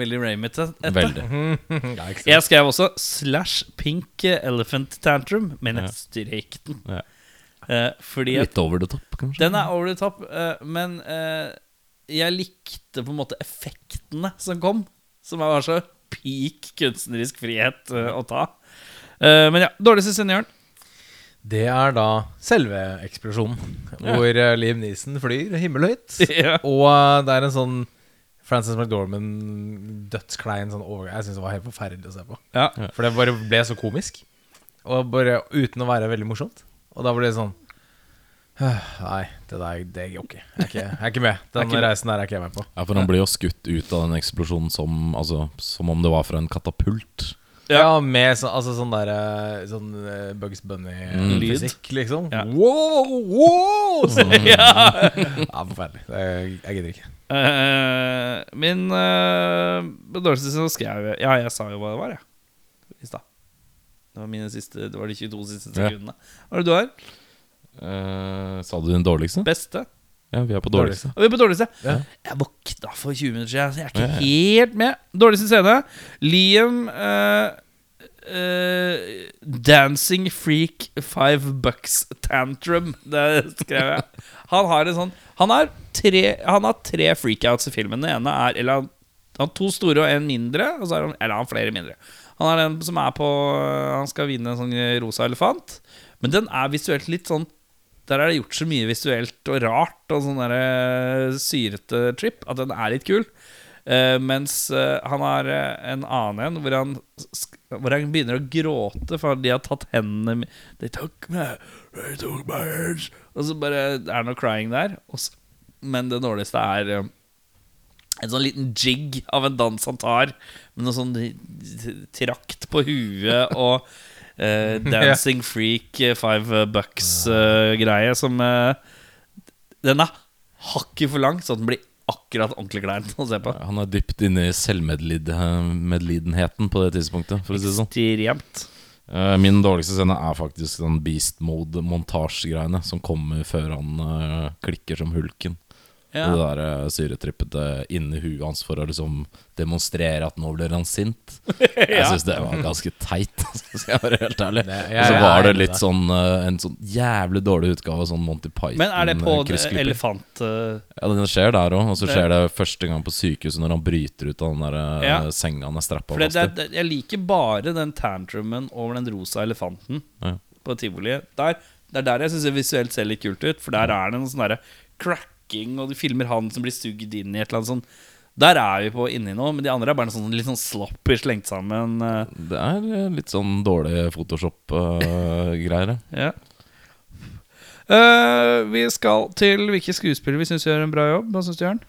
Speaker 1: veldig Raymit.
Speaker 4: Veldig. [laughs] [laughs]
Speaker 1: Jeg skrev også 'slash pink elephant tantrum', men jeg strek den.
Speaker 4: Ja.
Speaker 1: Eh, fordi
Speaker 4: Litt over the top, kanskje.
Speaker 1: Den er over the top, eh, men eh, jeg likte på en måte effektene som kom. Som var så peak kunstnerisk frihet eh, å ta. Eh, men ja, dårligste Jørn.
Speaker 3: Det er da selve eksplosjonen,
Speaker 1: Ja.
Speaker 3: hvor Liv Liam Neeson flyr himmelhøyt. [laughs]
Speaker 1: Ja.
Speaker 3: Og eh, det er en sånn Frances McDormand dødsklein sånn overgang. Jeg syns det var helt forferdelig å se på.
Speaker 1: Ja.
Speaker 3: For det bare ble så komisk. Og bare uten å være veldig morsomt. Og da ble det sånn «Øh, Nei, det der det går ikke. Jeg er ikke, jeg er ikke med. [laughs] Den
Speaker 1: ikke
Speaker 3: reisen der er ikke jeg med på.
Speaker 4: Ja, for han blir jo skutt ut av den eksplosjonen som, altså, som om det var fra en katapult.
Speaker 3: Ja, med så, altså sånn der eh, Sånn eh, Bugs Bunny-fysikk, liksom.
Speaker 1: Ja.
Speaker 3: Wow, wow! [laughs]
Speaker 1: Ja. [laughs]
Speaker 3: Ja, forferdelig. Det- Jeg, jeg gidder ikke.
Speaker 1: Uh, min uh, dårligste så skrev jeg Ja, jeg sa jo hva det var, jeg. I stad. Det var mine siste Det var de 22 siste sekundene. Hva er det du har?
Speaker 4: Uh, sa du den dårligste?
Speaker 1: Beste?
Speaker 4: Ja, vi er på dårligste.
Speaker 1: Og vi er på dårligste.
Speaker 3: Ja.
Speaker 1: Jeg våkna for 20 minutter siden, så jeg er ikke
Speaker 4: Ja, ja.
Speaker 1: helt med. Dårligste scene. Liam eh, eh, Dancing Freak Five Bucks Tantrum. Det skrev jeg. Han har en sånn Han har tre, han har tre freakouts i filmen. Den ene er Eller han, han har to store og en mindre. Og så har han, eller han har flere mindre. Han har den som er på Han skal vinne en sånn rosa elefant. Men den er visuelt litt sånn der er det gjort så mye visuelt og rart og sånn derre syrete trip at den er litt kul. Uh, mens uh, han har uh, en annen en hvor han, hvor han begynner å gråte for de har tatt hendene mine They took me, they took my hands Og så bare det er noe crying der. Og så, men det dårligste er eh, En sånn liten jig av en dans han tar, med noe sånn trakt på huet og eh, [laughs] Dancing Freak eh, Five Bucks-greie som eh, Den er hakket for lang, så den blir akkurat ordentlig klein å se på.
Speaker 4: Han er dypt inne i selvmedlidenheten på det tidspunktet, for å si det sånn.
Speaker 1: Ekstremt.
Speaker 4: Eh, Min dårligste scene er faktisk den beast mode-montasjegreiene som kommer før han eh, klikker som hulken.
Speaker 1: Ja.
Speaker 4: Det der uh, syretrippete inni huet hans for å liksom demonstrere at nå blir han sint. [laughs] Jeg syns det var ganske teit, [laughs] skal jeg være helt ærlig. Og så var det litt sånn eh, en sånn jævlig dårlig utgave av sånn Monty Python.
Speaker 1: Men er det på
Speaker 4: eh,
Speaker 1: elefant... eh,
Speaker 4: Ja, det skjer der òg. Og så skjer det første gang på sykehuset når han bryter ut av den der eh,
Speaker 1: Ja.
Speaker 4: senga han er strappa fast i.
Speaker 1: jeg liker bare den tantrumen over den rosa elefanten
Speaker 4: Ja.
Speaker 1: på tivoliet. Der, det er der jeg syns det visuelt ser litt kult ut, for der er det noe sånn derre cracking, og du filmer han som blir sugd inn i et eller annet sånt. Der er vi på inni nå, men de andre er bare sånn, litt sånn sloppy slengt sammen. eh,
Speaker 4: Det er eh, litt sånn dårlig Photoshop-greier.
Speaker 1: ja. Uh, vi skal til hvilke skuespillere vi syns gjør en bra jobb. Hva syns du, Jørn?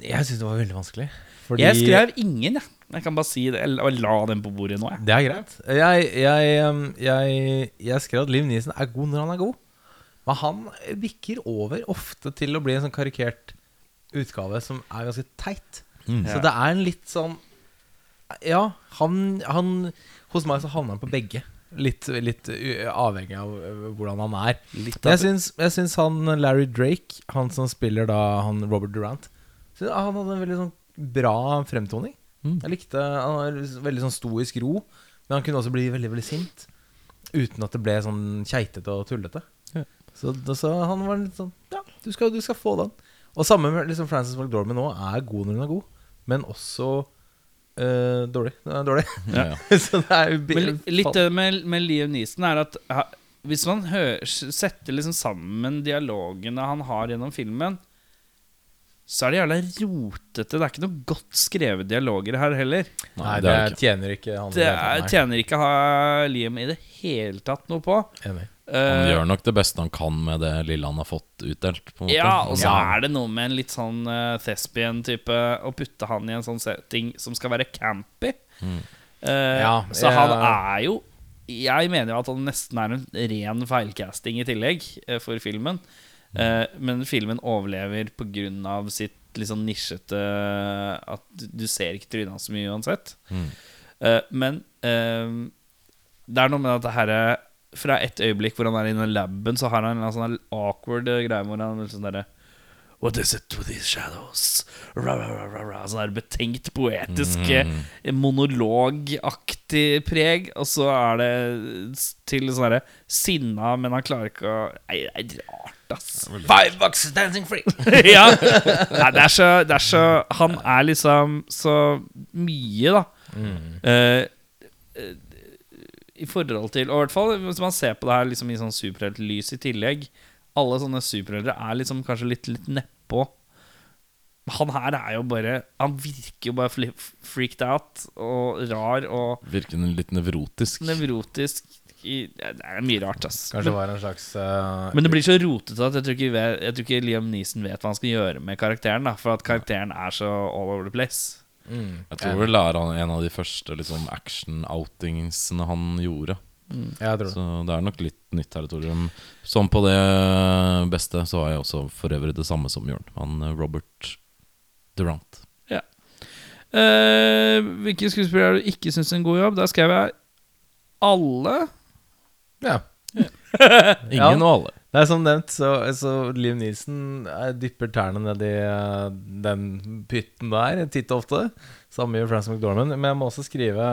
Speaker 3: Jeg syns det var veldig vanskelig. Fordi
Speaker 1: Jeg skrev ingen, jeg. Jeg kan bare si det. Jeg la- den på bordet nå, jeg.
Speaker 3: Det er greit. Jeg, jeg, jeg, jeg skrev at Liv Neeson er god når han er god. Men han bikker over ofte til å bli en sånn karikert utgave som er ganske teit. Så det er en litt sånn Ja, han, han Hos meg så havner han på begge. Litt, litt avhengig av hvordan han er.
Speaker 1: Litt
Speaker 3: Jeg syns, jeg syns han Larry Drake, han som spiller da han Robert Durant Han hadde en veldig sånn bra fremtoning.
Speaker 4: Mm.
Speaker 3: Jeg likte Han har veldig sånn stoisk ro, men han kunne også bli veldig veldig sint. Uten at det ble sånn keitete og tullete. Så, så han var litt sånn Ja, du skal, du skal få den. Og samme med liksom Frances McDormand nå. Er god når hun er god, men også øh, dårlig. Er dårlig. [laughs]
Speaker 4: Ja, ja. [laughs]
Speaker 3: så det er jo
Speaker 1: Men litt det med, med Liam Neeson er at hvis man hører, setter liksom sammen dialogene han har gjennom filmen, så er det jævla rotete. Det er ikke noe godt skrevet dialoger her heller.
Speaker 3: Nei,
Speaker 4: det
Speaker 3: det,
Speaker 4: er det
Speaker 3: tjener ikke han.
Speaker 1: Det er, tjener ikke ha Liam i det hele tatt noe på.
Speaker 3: Enig.
Speaker 4: Han
Speaker 1: Eh,
Speaker 4: gjør nok det beste han kan med det lille han har fått utdelt. På en måte.
Speaker 1: ja, og så
Speaker 3: Ja.
Speaker 1: er det noe med en litt sånn uh, thespian-type Å putte han i en sånn setting som skal være campy.
Speaker 4: Mm.
Speaker 1: Uh,
Speaker 3: Ja,
Speaker 1: så han er jo Jeg mener jo at han nesten er en ren feilcasting i tillegg uh, for filmen. Uh, men filmen overlever pga. sitt litt sånn nisjete At du- du ser ikke trynet hans så mye uansett.
Speaker 4: Mm.
Speaker 1: Eh, men eh, det er noe med at det her er- Fra et øyeblikk hvor han er inne i laben, så har han en sånn awkward eh, greie hvor han er sånn derre What is it with these shadows? Ra, ra, ra, ra, ra. Sånn der betenkt, poetisk,
Speaker 4: Mm.
Speaker 1: eh, monologaktig preg. Og så er det til sånn derre sinna, men han klarer ikke å Nei, det er rart, ass.
Speaker 3: Five bucks dancing free! [laughs]
Speaker 1: ja. Nei, det er så, det er så Han er liksom så mye, da. Eh, eh, I forhold til Og i hvert fall hvis man ser på det her liksom i sånn superheltlys i tillegg. Alle sånne superhelter er liksom kanskje litt, litt nedpå. Han her er jo bare Han virker jo bare freaked out og rar og
Speaker 4: Virker litt nevrotisk.
Speaker 1: nevrotisk. I, det er mye rart, ass.
Speaker 3: Kanskje det var en slags uh,
Speaker 1: Men det blir så rotete at jeg tror, ikke, jeg tror ikke Liam Neeson vet hva han skal gjøre med karakteren. Da, for at karakteren er så all over the place.
Speaker 3: Mm,
Speaker 4: Jeg tror vel det er en av de første liksom, action-outingsene han gjorde.
Speaker 3: Jeg tror det.
Speaker 4: Så det er nok litt nytt territorium. Som på det beste så har jeg også for øvrig det samme som Jørn. Han eh, Robert Durant.
Speaker 1: Eh, hvilke skuespillere er du ikke syns en god jobb? Der skrev jeg alle.
Speaker 3: Ja. [laughs]
Speaker 4: Ingen og alle.
Speaker 3: Det er som nevnt, så, så Liv Nielsen eh, dypper tærne ned i eh, den pytten der titt og ofte. Samme gjør Frances McDormand. Men jeg må også skrive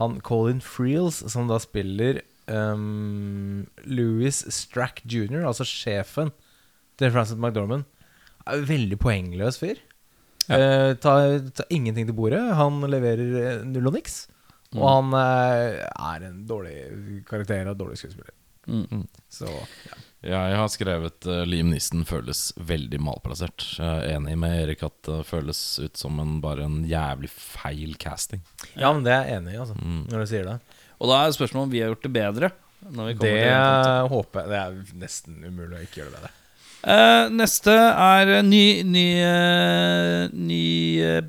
Speaker 3: han Colin Freels, som da spiller um, Louis Strack jr., altså sjefen til Frances McDormand. Er veldig poengløs fyr. Eh, tar, tar ingenting til bordet. Han leverer null og niks. Og han eh, er en dårlig karakter og dårlig skuespiller.
Speaker 1: Mm.
Speaker 3: Så ja.
Speaker 4: Jeg har skrevet uh, Liam Nissen føles veldig malplassert. Jeg er enig med Erik at det føles ut som en, bare en jævlig feil casting.
Speaker 3: Ja, men det er jeg enig i, altså,
Speaker 4: Mm.
Speaker 3: når du sier det.
Speaker 1: Og da er spørsmålet om vi har gjort det bedre. Når vi
Speaker 3: Det
Speaker 1: til
Speaker 3: håper jeg Det er nesten umulig å ikke gjøre det bedre.
Speaker 1: Uh, neste er ny, ny, uh, ny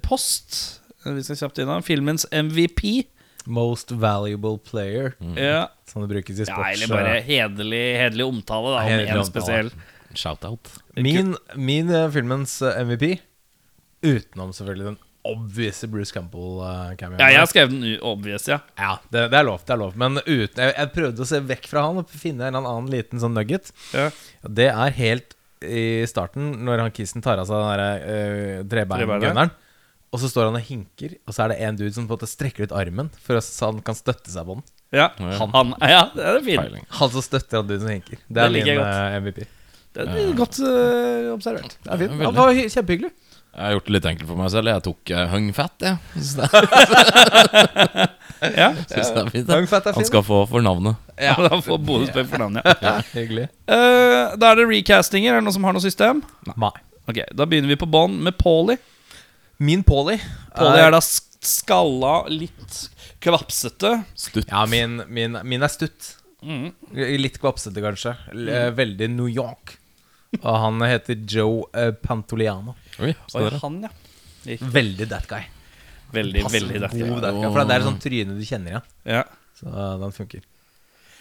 Speaker 1: post. Vi skal kjapt innom. Filmens MVP.
Speaker 3: Most valuable player,
Speaker 1: Ja,
Speaker 3: som det brukes i
Speaker 1: ja
Speaker 3: sports.
Speaker 1: eller bare hederlig, hederlig omtale, da, om
Speaker 3: omtale.
Speaker 1: spesiell.
Speaker 4: Shout-out.
Speaker 3: Min, min uh, filmens eh, MVP, utenom selvfølgelig den obvious Bruce Campbell.
Speaker 1: Uh, Ja, jeg har skrevet den obvious, ja.
Speaker 3: Ja, det, det er lov. det er lov Men uten, jeg, jeg prøvde å se vekk fra han og finne en annen liten sånn nugget.
Speaker 1: ja.
Speaker 3: Det er helt i starten, når han kissen tar av seg den derre uh, trebeingunneren. Og så står han og hinker, og så er det en dude som på en måte strekker ut armen for at så han kan støtte seg på den.
Speaker 1: Ja,
Speaker 3: Han.
Speaker 1: han, ja det er fint.
Speaker 3: Han som støtter han duden som hinker. Det er min eh, MVP.
Speaker 1: Det er godt uh, observert.
Speaker 3: Det er fint. Han var kjempehyggelig.
Speaker 4: Jeg har gjort det litt enkelt for meg selv. Jeg tok uh, Hung Fat, jeg. [laughs] Syns
Speaker 1: Ja, [laughs]
Speaker 4: synes det er fint.
Speaker 3: Hung. Fat er
Speaker 4: Han skal få for navnet.
Speaker 1: ja. han får bonuspoeng for navnet. Ja.
Speaker 3: Ja, hyggelig.
Speaker 1: Eh, da er det recastinger. Er det noen som har noe system?
Speaker 3: Nei.
Speaker 1: Ok, Da begynner vi på bånn med Paulie.
Speaker 3: Min Polly
Speaker 1: Polly er da skalla, litt kvapsete.
Speaker 4: Stutt.
Speaker 3: Ja, min, min, min er stutt.
Speaker 1: Mm.
Speaker 3: Litt kvapsete, kanskje. L- eh, Veldig New York. Og han heter Joe eh, Pantoliano.
Speaker 4: Oi,
Speaker 1: Oi, han, ja. Riktig.
Speaker 3: Veldig that guy.
Speaker 1: Veldig,
Speaker 3: Passer
Speaker 1: veldig
Speaker 3: that
Speaker 1: guy.
Speaker 3: that guy. For det er sånn tryne du kjenner igjen.
Speaker 1: Ja.
Speaker 3: Så eh, den funker.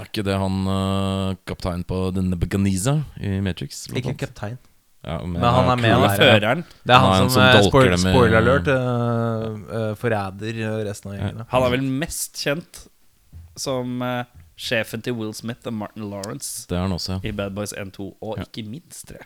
Speaker 4: Er ikke det han uh, kaptein på denne Beganiza i Matrix?
Speaker 3: Ikke kaptein.
Speaker 4: Ja,
Speaker 3: Men han er med,
Speaker 1: Han er
Speaker 3: er-
Speaker 1: føreren.
Speaker 3: Det er
Speaker 4: Han
Speaker 3: han
Speaker 4: er
Speaker 3: som,
Speaker 4: som
Speaker 3: eh,
Speaker 4: dolker
Speaker 3: spoil,
Speaker 4: det med-
Speaker 3: Spoiler alert. uh, uh, forræder eh, resten av gjengen.
Speaker 1: Han er vel mest kjent som eh, sjefen til Will Smith og Martin Lawrence
Speaker 4: Det er han også, ja.
Speaker 1: i Bad Boys 1-2, og ikke minst 3.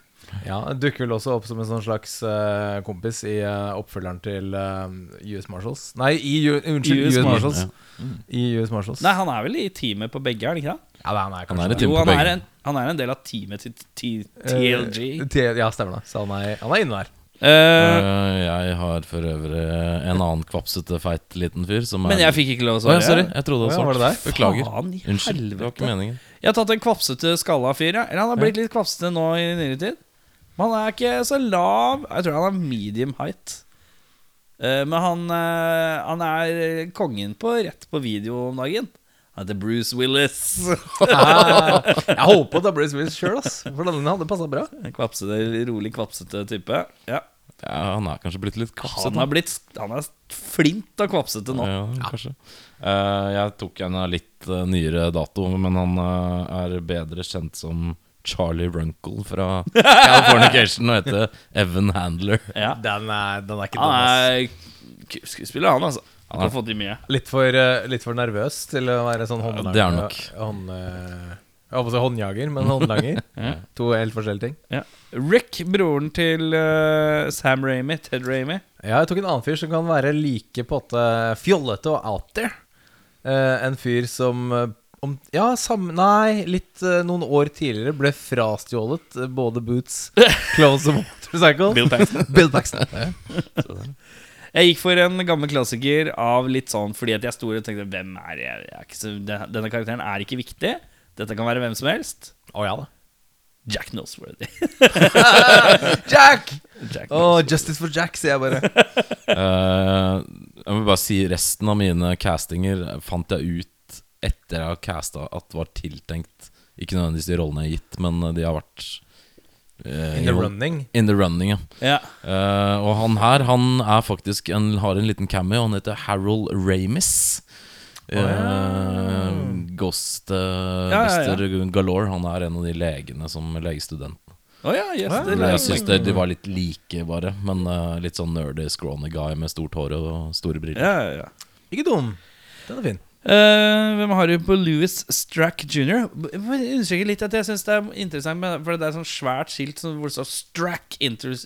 Speaker 3: Ja, dukker vel også opp som en sånn slags uh, kompis i uh, oppfølgeren til uh, US Marshals. Nei, i U unnskyld,
Speaker 1: US
Speaker 3: US,
Speaker 1: Marshals.
Speaker 3: Marshals. I US Marshals.
Speaker 1: Nei, han er vel i teamet på begge, er han ikke det?
Speaker 3: Ja, han er
Speaker 4: Han er
Speaker 1: Jo,
Speaker 4: på
Speaker 1: han er, en, han er en del av teamet til
Speaker 3: Eh,
Speaker 1: TLG.
Speaker 3: Ja, stemmer det. Så han er, han er inne der.
Speaker 1: Eh,
Speaker 4: Eh, jeg har for øvrig en annen kvapsete, feit liten fyr som er
Speaker 1: men jeg fikk ikke lov å
Speaker 4: Å, ja,
Speaker 1: svare.
Speaker 4: sorry. Jeg trodde det
Speaker 3: Ja,
Speaker 4: var
Speaker 3: var det
Speaker 4: svart.
Speaker 3: deg?
Speaker 4: Beklager.
Speaker 1: Faen i
Speaker 4: Unnskyld. Det var ikke meningen.
Speaker 1: Jeg har tatt en kvapsete skalla fyr, ja. Eller han har blitt litt kvapsete nå i nyere tid. Men han er ikke så lav. Jeg tror han er medium height. Eh, men han, eh, han er kongen på rett på video om dagen. Heter Bruce Willis. [laughs]
Speaker 3: jeg håper det er Bruce Willis sjøl, for den hadde passa bra.
Speaker 1: En kvapsete, rolig kvapsete type. Ja.
Speaker 4: Ja, han er kanskje blitt litt kvapsete.
Speaker 1: Han, er, blitt, han er flint av kvapsete nå.
Speaker 4: Ja, kanskje. uh, jeg tok en av litt uh, nyere dato, men han uh, er bedre kjent som Charlie Runkle fra Californication og heter Evan Handler.
Speaker 1: Ja.
Speaker 3: Den er, den er ikke dum.
Speaker 1: Han
Speaker 3: ass.
Speaker 1: er skuespiller, han, altså. Han har fått i mye.
Speaker 3: Litt for, eh, litt for nervøs til å være sånn håndlanger.
Speaker 4: det er nok.
Speaker 3: Hånd, eh, jeg holdt på å si håndjager, men [laughs] håndlanger. To helt forskjellige ting.
Speaker 1: Ja. Rick, broren til uh, Sam Ramy, Ted Ramy.
Speaker 3: Ja, jeg tok en annen fyr som kan være like på en fjollete og out there. Uh, en fyr som eh, om, Ja, samme, nei, litt uh, noen år tidligere ble frastjålet eh, både boots, [laughs] clothes og motorcycle.
Speaker 1: Bill Paxton. [laughs]
Speaker 3: Bill Paxton.
Speaker 1: Jeg gikk for en gammel klassiker av litt sånn fordi at jeg sto og tenkte Hvem er jeg? jeg er ikke så, Denne karakteren er ikke viktig. Dette kan være hvem som helst.
Speaker 3: Å ja da.
Speaker 1: Jack Nosworthy. [laughs]
Speaker 3: Jack!
Speaker 1: Jack
Speaker 3: oh, Justice for Jack, sier jeg bare.
Speaker 4: uh, [laughs] jeg vil bare si resten av mine castinger fant jeg ut etter jeg har casta at var tiltenkt Ikke nødvendigvis de rollene jeg har gitt, men de har vært eh,
Speaker 3: In the running.
Speaker 4: In the running, ja.
Speaker 1: Yeah.
Speaker 4: Uh, og han her Han er faktisk en, har en liten cameo. Han heter Harold Ramis. Eh, Ghost uh,
Speaker 1: Ja, ja, ja.
Speaker 4: Galore. Han er en av de legene som legestudent.
Speaker 1: Oh, ja, yes,
Speaker 4: jeg syns de var litt like, bare. Men eh, litt sånn nerdy, scrawny guy med stort hår og store briller.
Speaker 1: Ja, ja, ja.
Speaker 3: Ikke dum. Den er fin.
Speaker 1: Eh, hvem har du på Louis Strack jr.? Jeg litt at jeg syns det er interessant, for det er sånn svært skilt som- hvor det står Strack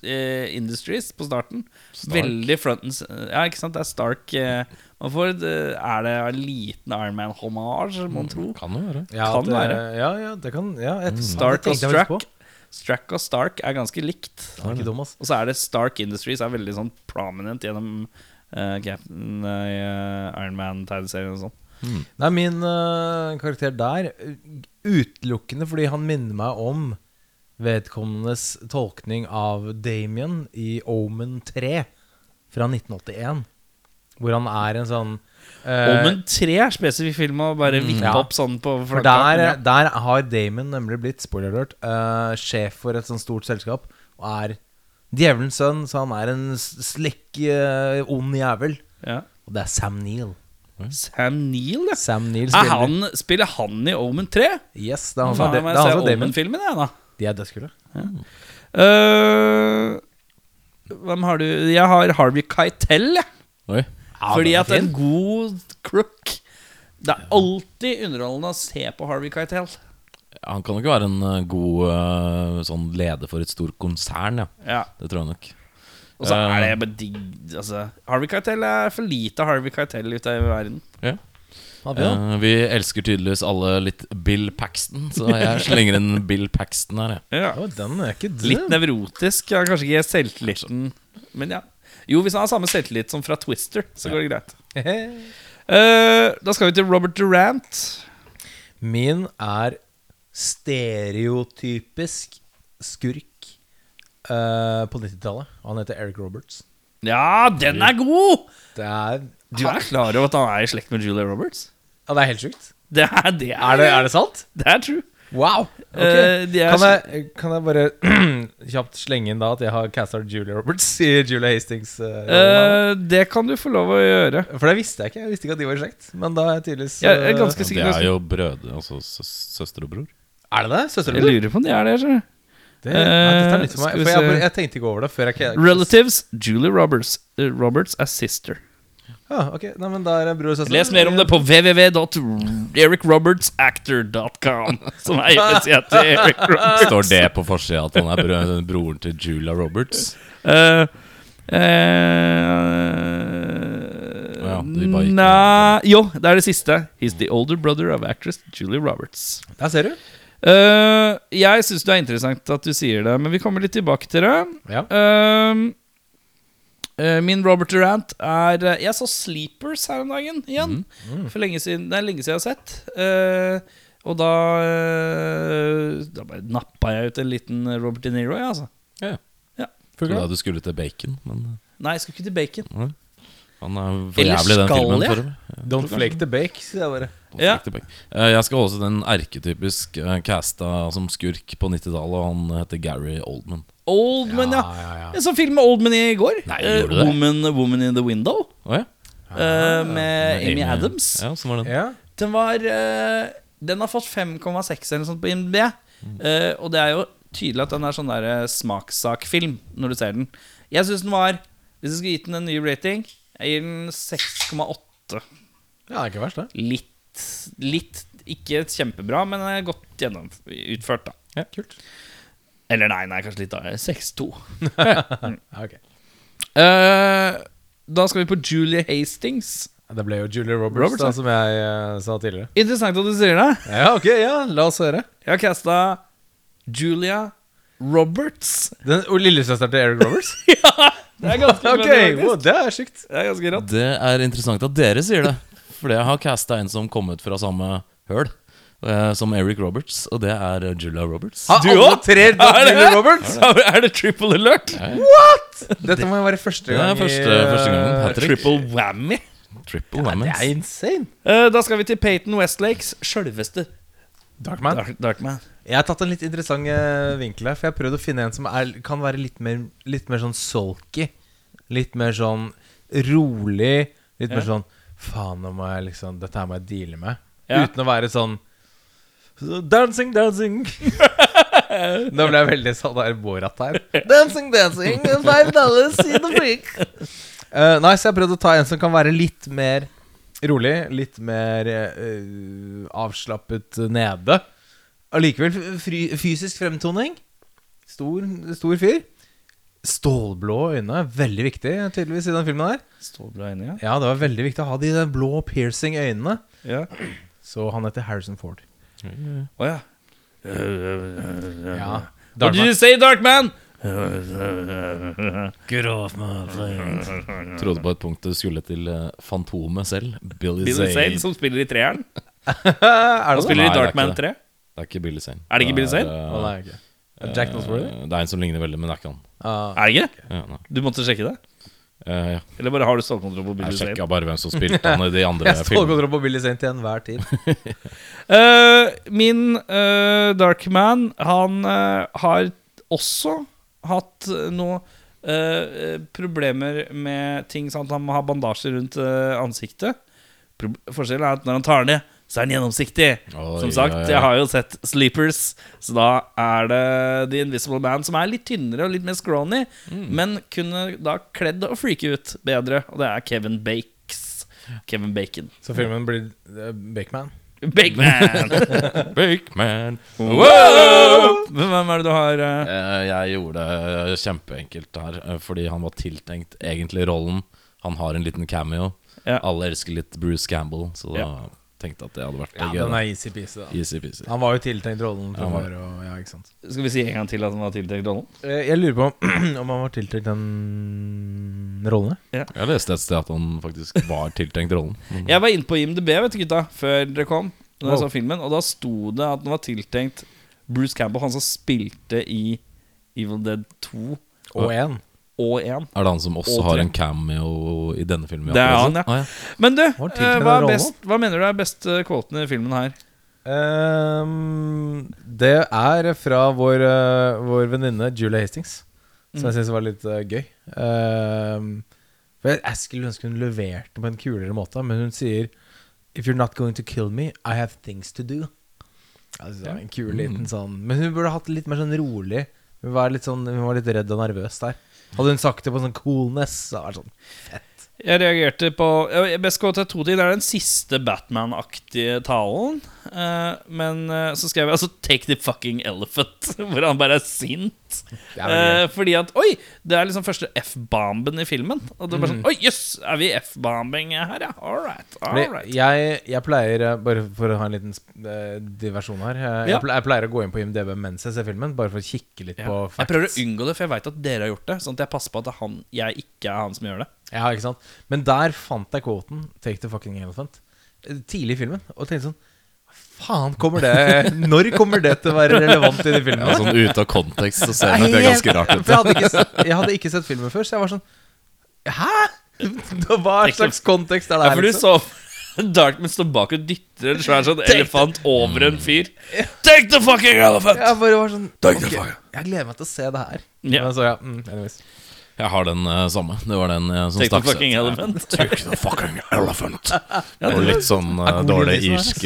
Speaker 1: eh, Industries på starten. Veldig front Ja, ikke sant? Det er Stark. eh, man får, er det en liten Iron Man-hommage, mon tro?
Speaker 4: Kan det være.
Speaker 3: Ja,
Speaker 1: Kan
Speaker 3: det,
Speaker 1: være.
Speaker 3: Ja, ja, det kan ja, et,
Speaker 1: Stark og Strack. Strack og Stark er ganske likt. Og så er det Stark Industries er veldig sånn prominent gjennom uh, Captain uh, Iron Man-tegneserien og sånn.
Speaker 3: Nei, min uh, karakter der Utelukkende fordi han minner meg om vedkommendes tolkning av Damien i Omen 3 fra 1981. Hvor han er en sånn uh,
Speaker 1: Omen 3 er spesifikk film å bare vippe
Speaker 3: Ja.
Speaker 1: opp sånn på
Speaker 3: For der, der har Damon nemlig blitt, spoiler alert, uh, sjef for et sånt stort selskap. Og er djevelens sønn, så han er en slikk, eh, ond jævel.
Speaker 1: Ja.
Speaker 3: Og det er Sam Neill.
Speaker 1: Sam Neill, ja.
Speaker 3: Sam Neill
Speaker 1: Er
Speaker 3: spiller
Speaker 1: han, spiller han i Omen 3?
Speaker 3: Yes, det er han som er,
Speaker 1: jeg
Speaker 3: er
Speaker 1: se
Speaker 3: er
Speaker 1: Omen-filmen, jeg, da.
Speaker 3: De er dødskule.
Speaker 1: Eh, hvem har du? Jeg har Harvey Keitel, jeg.
Speaker 4: Oi.
Speaker 1: Fordi
Speaker 3: er
Speaker 1: at en god crook Det er alltid underholdende å se på Harvey Keitel.
Speaker 4: Han kan jo ikke være en eh, god eh, sånn leder for et stort konsern, ja.
Speaker 1: Ja.
Speaker 4: Det tror jeg nok.
Speaker 1: Og så er det bare digg altså, Harvey Keitel er for lite Harvey Keitel ute i verden.
Speaker 4: ja. Eh, vi elsker tydeligvis alle litt Bill Paxton, så jeg [laughs] slenger inn Bill Paxton her, ja
Speaker 1: Ja.
Speaker 3: Oh, den er ikke dum.
Speaker 1: Litt nevrotisk. Ja, kanskje ikke selvtilliten, men ja. Jo, hvis han har samme selvtillit som fra Twister, så går det greit. Uh, da skal vi til Robert Durant.
Speaker 3: Min er stereotypisk skurk eh, på 90-tallet. Han heter Eric Roberts.
Speaker 1: Ja, den er god!
Speaker 3: Det er
Speaker 1: Du er klar over at han er i slekt med Julia Roberts?
Speaker 3: Ja, det er helt sjukt.
Speaker 1: Det er det.
Speaker 3: Er det, er det sant?
Speaker 1: Det er true.
Speaker 3: Wow!
Speaker 1: Okay. Uh, er
Speaker 3: kan, jeg, kan jeg bare [clears throat] kjapt slenge inn da at jeg har casta Julia Roberts i Julia Hastings? Uh?
Speaker 1: Eh, det kan du få lov å gjøre.
Speaker 3: For det visste jeg ikke. Jeg visste ikke at de var i slekt. Men da er jeg tydeligvis
Speaker 1: Jeg er ganske
Speaker 4: Ja,
Speaker 1: sikker
Speaker 4: det er jo brødre, altså søster og bror.
Speaker 3: Er det det? Søster og bror?
Speaker 1: Jeg lurer på om de er det. du.
Speaker 3: Det, ja, er for meg. For jeg, jeg tenkte ikke over det før jeg
Speaker 1: Relatives Julie Roberts. Eh, Roberts as sister.
Speaker 3: Ja, ok, Nei, men da er bror og søster.
Speaker 1: Les mer om det på www.ericrobertsactor.com, [laughs] som er hjemmesida til Eric Roberts.
Speaker 4: Står det på forsida at han er bro [laughs] broren til Julia Roberts?
Speaker 1: Uh, uh,
Speaker 4: Ja,
Speaker 1: Nei Jo, det er det siste. He's the older brother of actress Julie Roberts.
Speaker 3: Der ser du.
Speaker 1: Eh, jeg syns det er interessant at du sier det, men vi kommer litt tilbake til det.
Speaker 3: Ja.
Speaker 1: Uh, eh, min Robert Durant er eh, Jeg så Sleepers her om dagen igjen. For lenge siden, det er lenge siden jeg har sett. Uh, og da uh, Da bare nappa jeg ut en liten Robert De Niro, jeg, altså.
Speaker 4: Ja.
Speaker 1: Ja.
Speaker 4: Trodde jeg du skulle til bacon, men
Speaker 1: Nei, jeg skulle ikke til bacon.
Speaker 4: nei. Han er for
Speaker 1: Eller
Speaker 4: jævlig i den
Speaker 1: skal
Speaker 4: filmen.
Speaker 1: jeg?
Speaker 4: For,
Speaker 3: Don't flake the bake, sier jeg bare.
Speaker 1: Ja.
Speaker 4: Bacon. Eh, Jeg skal også til den erketypisk eh, casta som skurk på 90-tallet, og han heter Gary Oldman.
Speaker 1: Oldman, ja.
Speaker 3: ja, ja.
Speaker 1: Jeg så film med Oldman i går.
Speaker 4: Nei,
Speaker 1: Eh,
Speaker 4: gjorde du det?
Speaker 1: Woman, Woman in the Window.
Speaker 4: Å ja?
Speaker 1: eh, med Amy Adams.
Speaker 4: Ja, sånn var den.
Speaker 3: Ja.
Speaker 1: Den var eh, Den har fått 5,6 eller noe sånt på IMDb. Eh, og det er jo tydelig at den er sånn der eh, smakssakfilm når du ser den. Jeg syns den var Hvis jeg skulle gitt den en ny rating, jeg gir den 6,8.
Speaker 3: ja, det er ikke verst, det.
Speaker 1: Litt Litt Ikke kjempebra, men godt gjennomført, da.
Speaker 3: Ja, kult.
Speaker 1: Eller nei, nei, kanskje litt da. [laughs] 6,2.
Speaker 3: Ja, ok.
Speaker 1: Eh, da skal vi på Julie Hastings.
Speaker 3: Det ble jo Julia Roberts,
Speaker 1: Roberts,
Speaker 3: da, som jeg uh, sa tidligere.
Speaker 1: Interessant at du sier det.
Speaker 3: Ja, ok, ja, la oss høre.
Speaker 1: Jeg har casta Julia Roberts.
Speaker 3: Den og lillesøsteren til Eric Roberts? [laughs]
Speaker 1: Det er ganske [laughs]
Speaker 3: ok,
Speaker 1: faktisk.
Speaker 3: wow, det er sykt.
Speaker 1: Det er ganske rått.
Speaker 4: Det er interessant at dere sier det. For jeg har casta en som kom ut fra samme høl. eh, Som Eric Roberts, og det er eh, Julia Roberts.
Speaker 3: Ha,
Speaker 1: Du òg?
Speaker 3: tre [laughs] [laughs]
Speaker 1: Er det? Er det triple alert? What?
Speaker 3: Dette må jo være første
Speaker 4: Det er
Speaker 3: gang
Speaker 4: første- første gangen.
Speaker 3: eh.
Speaker 1: Triple whammy.
Speaker 4: Triple
Speaker 3: Det er insane.
Speaker 1: Uh, da skal vi til Peyton Westlakes sjølveste
Speaker 3: Darkman.
Speaker 1: Dark, Darkman.
Speaker 3: Jeg har tatt en litt interessant eh, vinkel her, for jeg har prøvd å finne en som er, kan være litt mer, litt mer sånn sulky. Litt mer sånn rolig. Litt mer sånn Faen, nå må jeg liksom Dette her må jeg deale med.
Speaker 1: Ja.
Speaker 3: Uten å være sånn Dancing, dancing. [laughs] Nå ble jeg veldig sånn der Borat her. Dancing, dancing, five dollars, in the freak. Uh, så jeg har prøvd å ta en som kan være litt mer rolig. Litt mer uh, avslappet nede. Allikevel fysisk fremtoning. Stor, stor fyr. Stålblå øyne. Veldig viktig tydeligvis i den filmen der
Speaker 1: Stålblå øyne, ja.
Speaker 3: Ja, det var veldig viktig å ha de blå piercing øynene.
Speaker 1: ja.
Speaker 3: Så han heter Harrison Ford.
Speaker 1: Å ja.
Speaker 3: Ja.
Speaker 1: What did you say, Darkman?
Speaker 4: Trodde på et punkt det skulle til eh, Fantomet selv. Billy,
Speaker 1: Billy
Speaker 4: Zane.
Speaker 1: Zane, som spiller i treeren. [laughs]
Speaker 3: er
Speaker 1: Han
Speaker 3: det
Speaker 1: spiller i
Speaker 4: Dark
Speaker 1: Darkman 3.
Speaker 4: Det er ikke Billy Zane.
Speaker 1: Er det ikke Billy Zane?
Speaker 4: Uh,
Speaker 3: oh, nei, ok. Jack Nosworthy?
Speaker 4: eh, Det er en som ligner veldig, men det er ikke han.
Speaker 3: Ah,
Speaker 1: Er det ikke?
Speaker 4: Ja, nei.
Speaker 1: Du måtte sjekke det?
Speaker 4: Uh, ja.
Speaker 1: Eller bare har du stålkontroll på
Speaker 4: Jeg
Speaker 1: Billy Zane?
Speaker 4: sjekka bare hvem som spilte [laughs] han i de andre
Speaker 3: Jeg
Speaker 4: filmene.
Speaker 3: Stålkontroll på Billy Zane til enhver tid.
Speaker 1: uh, [laughs] min uh, Darkman, han har også hatt noe eh, problemer med ting Sant? at han må ha bandasje rundt ansiktet. Pro forskjellen er at når han tar den ned, så er den gjennomsiktig.
Speaker 4: Oi,
Speaker 1: som sagt,
Speaker 4: ja, ja.
Speaker 1: jeg har jo sett Sleepers, så da er det The Invisible Man som er litt tynnere og litt mer scrawny,
Speaker 4: Mm.
Speaker 1: men kunne da kledd og freake ut bedre, og det er Kevin Bakes. Kevin Bacon.
Speaker 3: Så filmen blir uh, Bakeman.
Speaker 4: Bakeman! [laughs] Bakeman.
Speaker 1: Wow! Hvem er det du har eh?
Speaker 4: Eh, Jeg gjorde det kjempeenkelt her, fordi han var tiltenkt egentlig rollen. Han har en liten cameo.
Speaker 1: Ja.
Speaker 4: Alle elsker litt Bruce Campbell, så da
Speaker 1: Ja.
Speaker 4: Tenkte at det hadde vært
Speaker 3: Ja,
Speaker 4: gøy.
Speaker 3: den er easy-peasy. da
Speaker 4: Easy peasy.
Speaker 3: Han var jo tiltenkt rollen fra
Speaker 4: var-
Speaker 3: før. Og, ja, ikke sant
Speaker 1: Skal vi si en gang til at han var tiltenkt rollen?
Speaker 3: Eh, Jeg lurer på om [clears throat] han var tiltenkt den rollen. ja.
Speaker 4: Jeg leste et sted at han faktisk var tiltenkt rollen. [laughs]
Speaker 1: Jeg var inne på IMDb vet du gutta før dere kom, Når jeg så filmen og da sto det at den var tiltenkt Bruce Campbell, han som spilte i Evil Dead 2
Speaker 3: Og én.
Speaker 1: Og én.
Speaker 4: Er det han som også
Speaker 1: Og
Speaker 4: har
Speaker 1: tre.
Speaker 4: en cameo i denne filmen?
Speaker 1: Det er han, ja.
Speaker 4: Ah,
Speaker 1: Men du, eh, hva, er best, hva mener du er beste kvoten i filmen her?
Speaker 3: Um, det er fra vår, eh, vår venninne Julia Hastings, som jeg syns var litt uh, gøy. Um, for jeg, jeg skulle ønske hun leverte på en kulere måte, men hun sier If you're not going to kill me, I have things to do. Altså, en kul liten sånn Men hun burde hatt det litt mer sånn rolig. Hun var litt, sånn, hun var litt redd og nervøs der. Hadde hun sagt det på sånn coolness, så det vært sånn fett.
Speaker 1: Jeg reagerte på Jeg Best gå til to ting. Det er den siste Batman-aktige talen. Eh, men eh, så skrev jeg altså 'Take the fucking elephant', [laughs] hvor han bare er sint.
Speaker 3: Er
Speaker 1: Eh, fordi at Oi! Det er liksom første F-bomben i filmen. Og det er bare sånn Oi, jøss! er vi F-bombing her, ja? All right. All right.
Speaker 3: jeg, jeg pleier, bare for å ha en liten diversjon her jeg,
Speaker 1: Ja.
Speaker 3: jeg, pleier, å gå inn på IMDb mens jeg ser filmen, bare for å kikke litt
Speaker 1: Ja.
Speaker 3: på
Speaker 1: Jeg prøver å unngå det, for jeg veit at dere har gjort det. Sånn at jeg passer på at han, jeg ikke er han som gjør det.
Speaker 3: Ja, ikke sant? Men der fant jeg quoten 'Take the fucking elephant' tidlig i filmen. Og tenkte sånn Faen, kommer det Når kommer det til å være relevant i de filmene?
Speaker 4: Ja, sånn Ute av kontekst så ser det ganske rart ut.
Speaker 3: Jeg hadde, ikke, jeg hadde ikke sett filmen før, så jeg var sånn Hæ? [laughs] Hva slags kontekst er det
Speaker 1: Ja,
Speaker 3: her?
Speaker 1: for du
Speaker 3: liksom?
Speaker 1: så [laughs] Darkman står bak og dytter en svær sånn elefant over en fyr. Take the fucking elephant!
Speaker 3: Jeg bare var sånn
Speaker 1: Take the
Speaker 3: ok,
Speaker 1: fuck.
Speaker 3: Jeg gleder meg til å se det her.
Speaker 1: Ja.
Speaker 3: Men så, ja, mm, anyways.
Speaker 4: Jeg har den uh, samme. Det var den uh, som
Speaker 1: Take the
Speaker 4: stakk seg.
Speaker 1: fucking elephant. [laughs]
Speaker 4: Take the fucking elephant. [laughs] Og litt sånn
Speaker 3: Er
Speaker 4: dårlig irsk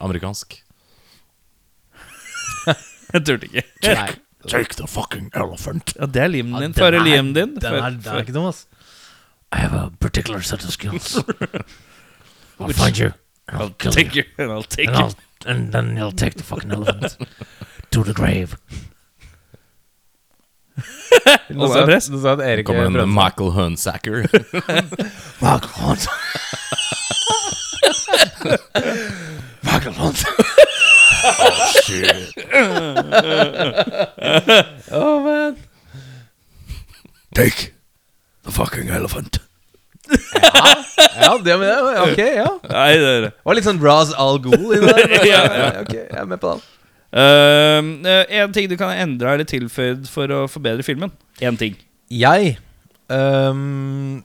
Speaker 4: amerikansk. [laughs]
Speaker 1: Jeg turte ikke.
Speaker 3: Take,
Speaker 4: Take the fucking elephant.
Speaker 1: Ja, det er limen din.
Speaker 3: den
Speaker 1: Føre limen din.
Speaker 3: Den er, den er ikke dum, ass. I have a particular set of skills. I'll find you. And I'll kill
Speaker 1: Take
Speaker 3: you.
Speaker 1: you, and I'll take
Speaker 3: And,
Speaker 1: you.
Speaker 3: I'll, and then you'll take the fucking elephant to the grave. [laughs] Nå sa
Speaker 1: er press.
Speaker 3: nå sa at Erik
Speaker 4: Kommer en
Speaker 3: prøvde seg.
Speaker 4: Michael Hunsacker. [laughs]
Speaker 3: Michael Hunsacker. [laughs] Michael shit oh man.
Speaker 4: Take the fucking elephant.
Speaker 3: Ja, det med det. Ok, ja.
Speaker 1: Nei, det er det.
Speaker 3: Det var litt sånn Raz Al Ghul inni der. men-
Speaker 1: Ja.
Speaker 3: ja, ok, jeg er med på den.
Speaker 1: Ehm, eh, en ting du kan endre eller tilføyd for å forbedre filmen. Én ting.
Speaker 3: Jeg um,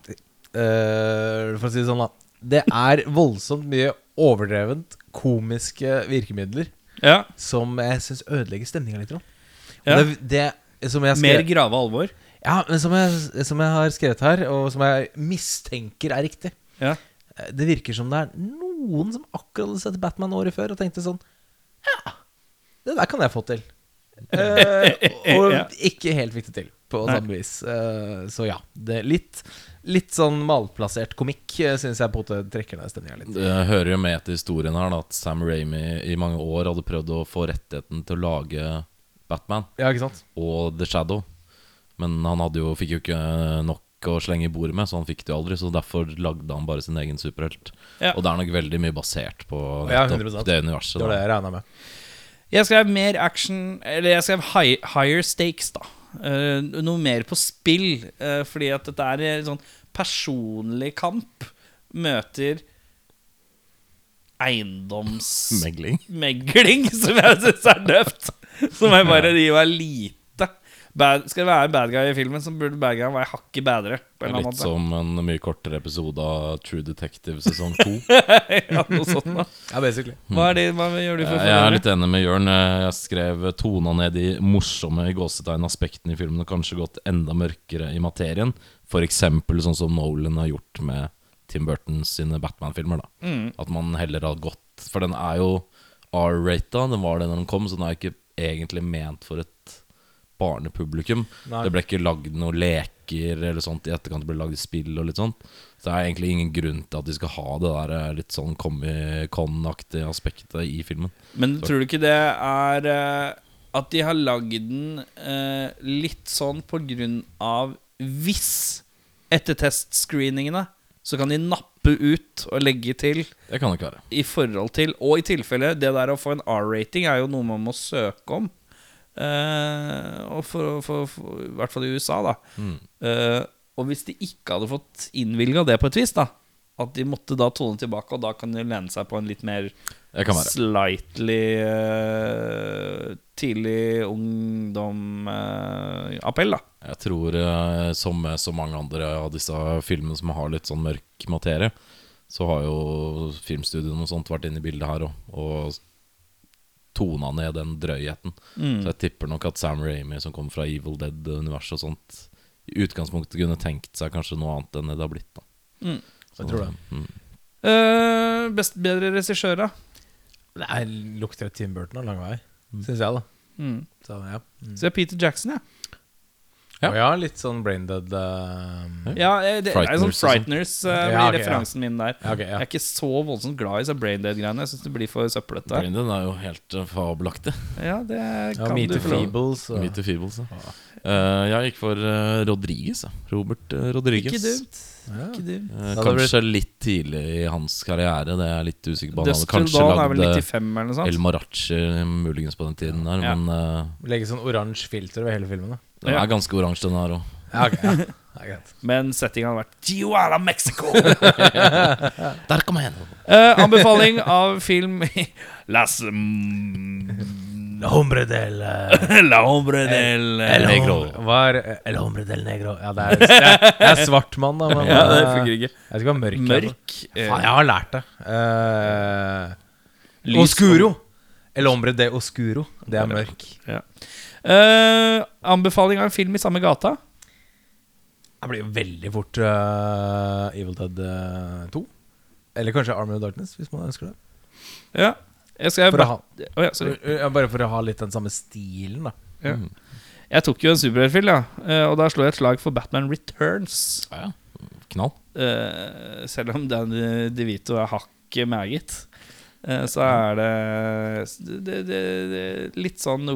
Speaker 3: For å si det sånn, da. Det er voldsomt mye overdrevent komiske virkemidler
Speaker 1: Ja.
Speaker 3: som jeg syns ødelegger stemninga litt.
Speaker 1: Ja.
Speaker 3: Det, det som jeg
Speaker 1: Mer grave alvor.
Speaker 3: ja, men som jeg, som jeg har skrevet her, og som jeg mistenker er riktig
Speaker 1: Ja.
Speaker 3: Eh, Det virker som det er noen som akkurat hadde sett Batman året før og tenkte sånn Ja, det der kan jeg få til. Uh, [laughs] og
Speaker 1: Ja.
Speaker 3: ikke helt fikk det til, på samme vis. Uh, så ja. Det er litt, litt sånn malplassert komikk uh, syns jeg på en måte trekker ned stemninga litt.
Speaker 4: Det hører jo med til historien her da, at Sam Ramy i mange år hadde prøvd å få rettigheten til å lage Batman
Speaker 3: Ja, ikke sant?
Speaker 4: og The Shadow. Men han hadde jo, fikk jo ikke nok å slenge i bordet med, så han fikk det jo aldri. Så derfor lagde han bare sin egen superhelt.
Speaker 1: Ja.
Speaker 4: Og det er nok veldig mye basert på nettopp
Speaker 3: 100%.
Speaker 4: det universet.
Speaker 3: Det var det jeg regna med.
Speaker 1: Jeg skrev mer action Eller jeg skrev high, higher stakes, da. Uh, noe mer på spill. Uh, fordi at dette er en sånn personlig kamp møter eiendomsmegling,
Speaker 4: Megling. [laughs]
Speaker 1: som jeg syns er døvt. Som jeg bare gir meg lite. Bad, Skal det være en bad guy i filmen, så burde bad guy være hakket bedre. På en
Speaker 4: Litt
Speaker 1: måte.
Speaker 4: som en mye kortere episode av True Detective sesong to. [laughs]
Speaker 1: ja, noe sånt da.
Speaker 3: Ja, basically.
Speaker 1: Hva, er det, hva gjør du for å
Speaker 4: Jeg er litt enig med Jørn. Jeg skrev tona ned de morsomme gåsetegn aspektene i filmen og kanskje gått enda mørkere i materien. Eksempel sånn som Nolan har gjort med Tim Burton sine Batman-filmer. da
Speaker 1: Mm.
Speaker 4: At man heller har gått For den er jo R-rata, den var det når den kom, så den er ikke egentlig ment for et barnepublikum.
Speaker 3: Nei.
Speaker 4: Det ble ikke lagd noen leker eller sånt i etterkant. Det ble lagd spill og litt sånt. Så det er egentlig ingen grunn til at de skal ha det der eh, litt sånn Comic-Con-aktige aspektet i filmen.
Speaker 1: Men tror du ikke det er eh, at de har lagd den eh, litt sånn på grunn av Hvis etter testscreeningene så kan de nappe ut og legge til
Speaker 4: Det kan det ikke være.
Speaker 1: i forhold til Og i tilfelle det der å få en R-rating er jo noe man må søke om. Eh, og for, for, for, I hvert fall i USA, da.
Speaker 4: Mm.
Speaker 1: Eh, og hvis de ikke hadde fått innvilga det på et vis, da at de måtte da tone tilbake, og da kan de lene seg på en litt mer slightly uh, tidlig ungdom-appell, da.
Speaker 4: Jeg tror, uh, som med så mange andre av disse filmene som har litt sånn mørk materie, så har jo filmstudioene og sånt vært inne i bildet her òg. og tona ned den drøyheten.
Speaker 1: Mm.
Speaker 4: Så jeg tipper nok at Sam Raimi, som kommer fra Evil Dead-universet og sånt, i utgangspunktet kunne tenkt seg kanskje noe annet enn det det har blitt. da
Speaker 1: Mm.
Speaker 3: Jeg tror det.
Speaker 4: Mm.
Speaker 1: Uh, best, bedre regissør, da?
Speaker 3: Det er, lukter Tim Burton av lang vei, syns jeg, da.
Speaker 1: Mm.
Speaker 3: Så ja. Mm.
Speaker 1: Så er Peter Jackson, jeg.
Speaker 4: Ja.
Speaker 3: Og ja, litt sånn braindead uh,
Speaker 1: Ja. Ja, det, det er sånn
Speaker 4: Frighteners
Speaker 1: uh,
Speaker 3: blir ja, okay,
Speaker 1: referansen ja. min der.
Speaker 3: Ja, ok, ja.
Speaker 1: Jeg er ikke så voldsomt glad i disse braindead-greiene. Jeg syns det blir for søplete.
Speaker 4: Braindead er jo helt uh, fabelaktig.
Speaker 1: Ja, det kan
Speaker 3: ja,
Speaker 1: du
Speaker 3: the
Speaker 1: få
Speaker 3: Feebles. Og,
Speaker 4: Meet the Feebles. Ja. Uh, jeg gikk for uh, Rodriguez. Robert uh, Rodriguez.
Speaker 1: Ikke dumt.
Speaker 3: Ja.
Speaker 1: Ikke dumt.
Speaker 4: Eh, kanskje litt tidlig i hans karriere. Det er jeg litt usikker på. Han hadde kanskje
Speaker 1: Dawn
Speaker 4: lagd
Speaker 1: 95
Speaker 4: El? Marachi muligens på den tiden der,
Speaker 1: Ja.
Speaker 4: men uh,
Speaker 3: Legge sånn oransje filter over hele filmen. da
Speaker 4: den
Speaker 1: Ja.
Speaker 4: er ganske oransje, den her òg.
Speaker 3: Ja, ok, ja.
Speaker 1: Men settinga hadde vært Tijuana, Mexico! [laughs]
Speaker 4: Der kom jeg igjen!
Speaker 1: Eh, anbefaling av film i Las
Speaker 3: Hombre del [laughs]
Speaker 1: La hombre del
Speaker 3: El
Speaker 4: Negro.
Speaker 3: Var, er El hombre del negro? Ja, det er, det er, det er svart mann, da. Men [laughs]
Speaker 1: Ja, det
Speaker 3: eh,
Speaker 1: funker ikke.
Speaker 3: Jeg skal være mørk.
Speaker 1: Mørk. eh,
Speaker 3: Faen, jeg har lært det.
Speaker 1: Uh,
Speaker 3: oscuro. El hombre de oscuro. Det er mørk.
Speaker 1: Eh, anbefaling av en film i samme gata.
Speaker 3: Det blir jo veldig fort uh, Evil Dead eh, 2. Eller kanskje Army of Darkness, hvis man ønsker det.
Speaker 1: Ja. Jeg, skal
Speaker 3: å ha,
Speaker 1: oh, ja, sorry.
Speaker 3: bare for å ha litt den samme stilen, da.
Speaker 1: Ja.
Speaker 4: Mm.
Speaker 1: Jeg tok jo en superheltfilm, ja. Eh, og da slo jeg et slag for Batman Returns.
Speaker 4: Ja, ja. Knall.
Speaker 1: Uh, selv om Danny DeVito er hakket meget, uh, så er det, det, det, det Litt sånn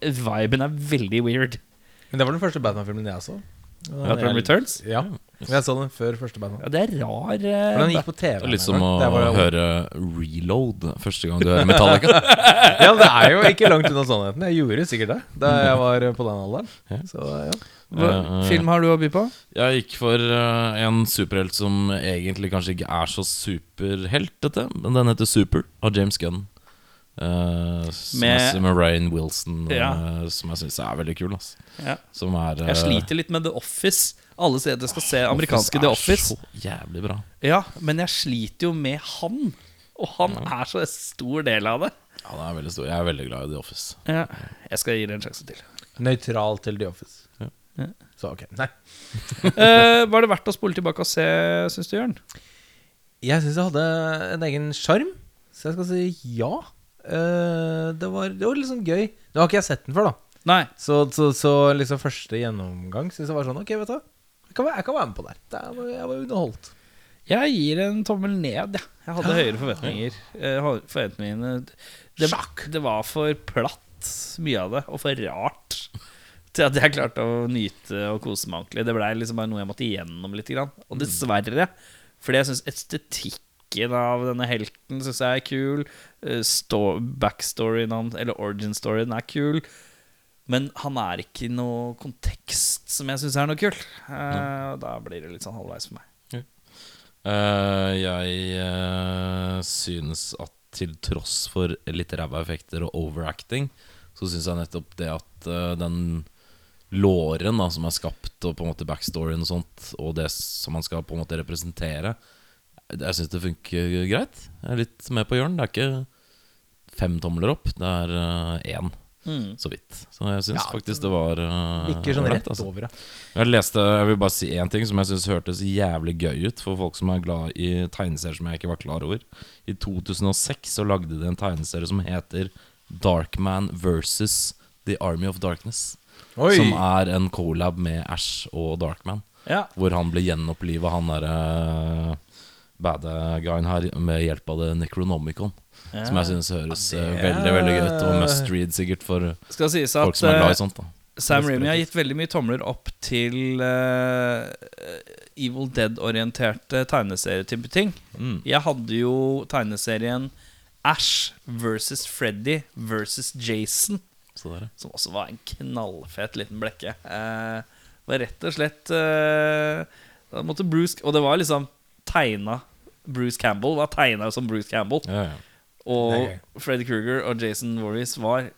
Speaker 1: Viben er veldig weird.
Speaker 3: Men det var den første Batman-filmen jeg så.
Speaker 1: Batman Returns?
Speaker 3: Ja. Jeg så den før første bandet.
Speaker 1: Ja, det er rar
Speaker 3: uh, den gikk på TV.
Speaker 4: Det er litt som å høre Reload første gang du hører Metallica. [laughs]
Speaker 3: Ja, det er jo ikke langt unna sannheten. Jeg gjorde sikkert det da jeg var på den alderen. Så ja.
Speaker 1: Hva
Speaker 4: Eh,
Speaker 1: film har du å by på?
Speaker 4: Jeg gikk for eh, en superhelt som egentlig kanskje ikke er så superheltete, men den heter Super av James Gunn. Uh,
Speaker 1: Med-
Speaker 4: med Ryan Wilson,
Speaker 1: Ja.
Speaker 4: uh, som jeg syns er veldig kul. ass.
Speaker 1: Ja.
Speaker 4: Som er uh,
Speaker 1: Jeg sliter litt med The Office. Alle sier at jeg skal se amerikanske The
Speaker 4: er
Speaker 1: Office.
Speaker 4: så jævlig bra.
Speaker 1: Ja, men jeg sliter jo med han. Og han er så stor del av det.
Speaker 4: Ja, den er veldig stor. Jeg er veldig glad i The Office.
Speaker 1: Ja. Jeg skal gi det en sjanse til.
Speaker 3: Nøytral til The Office.
Speaker 4: Ja.
Speaker 1: Ja.
Speaker 3: Så ok. Nei. [laughs]
Speaker 1: Eh, var det verdt å spole tilbake og se, syns du, Jørn?
Speaker 3: Jeg syns jeg hadde en egen sjarm, så jeg skal si ja. Eh, det, var, det var liksom gøy. Nå har ikke jeg sett den før, da.
Speaker 1: Nei.
Speaker 3: Så, så, så liksom første gjennomgang syns jeg var sånn Ok, vet du hva. Jeg kan, jeg kan være med på der. Det var, jeg var underholdt.
Speaker 1: Jeg gir en tommel ned, jeg. Jeg hadde høyere forventninger. Forventningene det, det var for platt, mye av det, og for rart. Til at jeg klarte å nyte og kose meg ordentlig. Det blei liksom bare noe jeg måtte igjennom litt. Grann. Og dessverre, fordi jeg syns estetikken av denne helten synes jeg er kul. eh, sto- Backstoryen hans, eller origin-storyen, er kul. Men han er ikke i noe kontekst som jeg syns er noe kult. Uh, Da blir det litt sånn halvveis for meg.
Speaker 4: Eh, jeg uh, synes at til tross for litt ræva effekter og overacting, så syns jeg nettopp det at den låren da, som er skapt, og på en måte backstoryen og sånt, og det som man skal på en måte representere. Jeg syns det funker greit. Jeg er litt med på hjørnet. Det er ikke fem tomler opp, det er én, så vidt. Så jeg syns faktisk det var uh,
Speaker 3: Ikke sånn rett
Speaker 4: altså.
Speaker 3: over, ja.
Speaker 4: Jeg leste, jeg vil bare si én ting som jeg syns hørtes jævlig gøy ut for folk som er glad i tegneserier som jeg ikke var klar over. I 2006 så lagde de en tegneserie som heter Darkman versus The Army of Darkness.
Speaker 3: Oi.
Speaker 4: Som er en collab med Ash og Darkman.
Speaker 1: Ja.
Speaker 4: Hvor han ble gjenoppliva, han derre bad guyen her, med hjelp av det Necronomicon. Som jeg syns høres eh, veldig veldig gøy ut, og must read sikkert for folk
Speaker 1: at
Speaker 4: som er glad
Speaker 1: eh,
Speaker 4: i sånt. da
Speaker 1: Sam Raimi har gitt veldig mye tomler opp til uh, Evil Dead-orienterte tegneserietype ting.
Speaker 4: Mm.
Speaker 1: Jeg hadde jo tegneserien Ash versus Freddy versus Jason,
Speaker 4: Så der, ja.
Speaker 1: som også var en knallfet liten blekke. Uh, var rett og slett uh, Da måtte Bruce Og det var liksom tegna Bruce Campbell var tegna som Bruce Campbell.
Speaker 4: Ja, ja.
Speaker 1: Og
Speaker 3: Fred Kruger.
Speaker 1: Freddy Krueger og Jason Voorhees var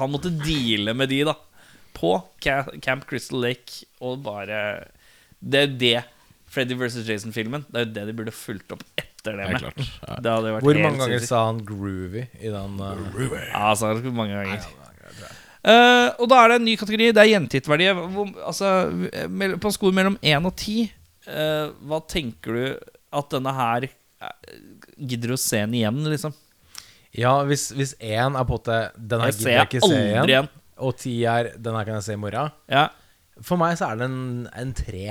Speaker 1: Han måtte deale med de, da. På Camp Crystal Lake. Og bare Det er det Freddy vs. Jason-filmen. Det er jo det de burde fulgt opp etter det
Speaker 4: Det er
Speaker 1: med.
Speaker 4: klart. Ja.
Speaker 1: Det hadde vært
Speaker 3: Hvor mange ganger
Speaker 1: sinnssykt.
Speaker 3: sa han groovy i den? uh,
Speaker 1: Ja, sa det mange ganger. Uh, og da er det en ny kategori. Det er gjentitverdi. Altså, på en skole mellom 1 og 10, uh, hva tenker du at denne her eh, Gidder du å se den igjen, liksom?
Speaker 3: Ja, hvis, hvis én er på en måte Den her
Speaker 1: Jeg
Speaker 3: gidder
Speaker 1: ser
Speaker 3: jeg ikke se
Speaker 1: aldri
Speaker 3: igjen.
Speaker 1: igjen.
Speaker 3: Og ti er Den her kan jeg se i morgen.
Speaker 1: Ja.
Speaker 3: For meg så er det en, en tre.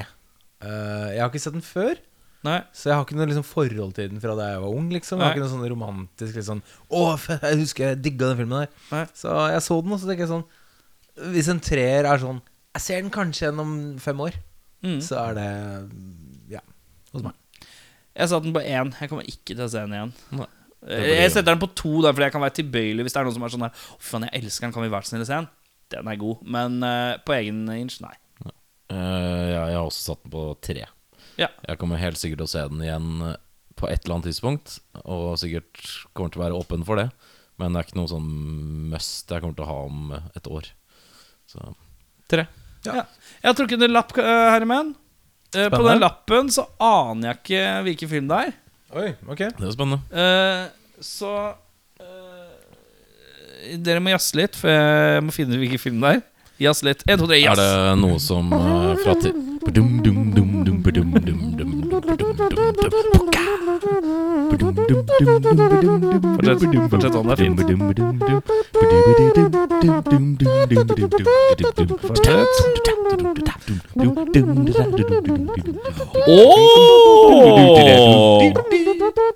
Speaker 3: Eh, jeg har ikke sett den før.
Speaker 1: Nei.
Speaker 3: Så jeg har ikke noe liksom forhold til den fra da jeg var ung. liksom Jeg
Speaker 1: Nei.
Speaker 3: har ikke noe sånn romantisk liksom, Å, f- jeg husker jeg digga den filmen der.
Speaker 1: Nei.
Speaker 3: Så jeg så den, og så tenker jeg sånn Hvis en treer er sånn Jeg ser den kanskje igjen om fem år.
Speaker 1: Mm.
Speaker 3: Så er det Ja. Hos meg.
Speaker 1: Jeg satte den på én. Jeg kommer ikke til å se den igjen.
Speaker 4: Nei.
Speaker 1: Eh, Jeg setter den på to, da, fordi jeg kan være tilbøyelig hvis det er noen som er sånn der Å, faen, jeg elsker den, kan vi være så snill å se den? Den er god. Men uh, på egen inch, nei.
Speaker 4: Eh, ja, jeg har også satt den på tre.
Speaker 1: Ja.
Speaker 4: Jeg kommer helt sikkert til å se den igjen på et eller annet tidspunkt. Og sikkert kommer til å være åpen for det. Men det er ikke noe sånn must jeg kommer til å ha om et år. Så tre.
Speaker 1: Ja. Jeg har trukket en lapp, Herman. Eh, på den lappen så aner jeg ikke hvilken film det er.
Speaker 3: Oi, ok
Speaker 4: Det er spennende.
Speaker 1: Så eh, Dere må jazze litt, for jeg må finne ut hvilken film det er. Jazz litt. En, to, tre,
Speaker 4: Er det noe som eh, fra. Dum, dum, dum, dum, badum, dum, dum,
Speaker 1: Fortsett, sånn, det er fint.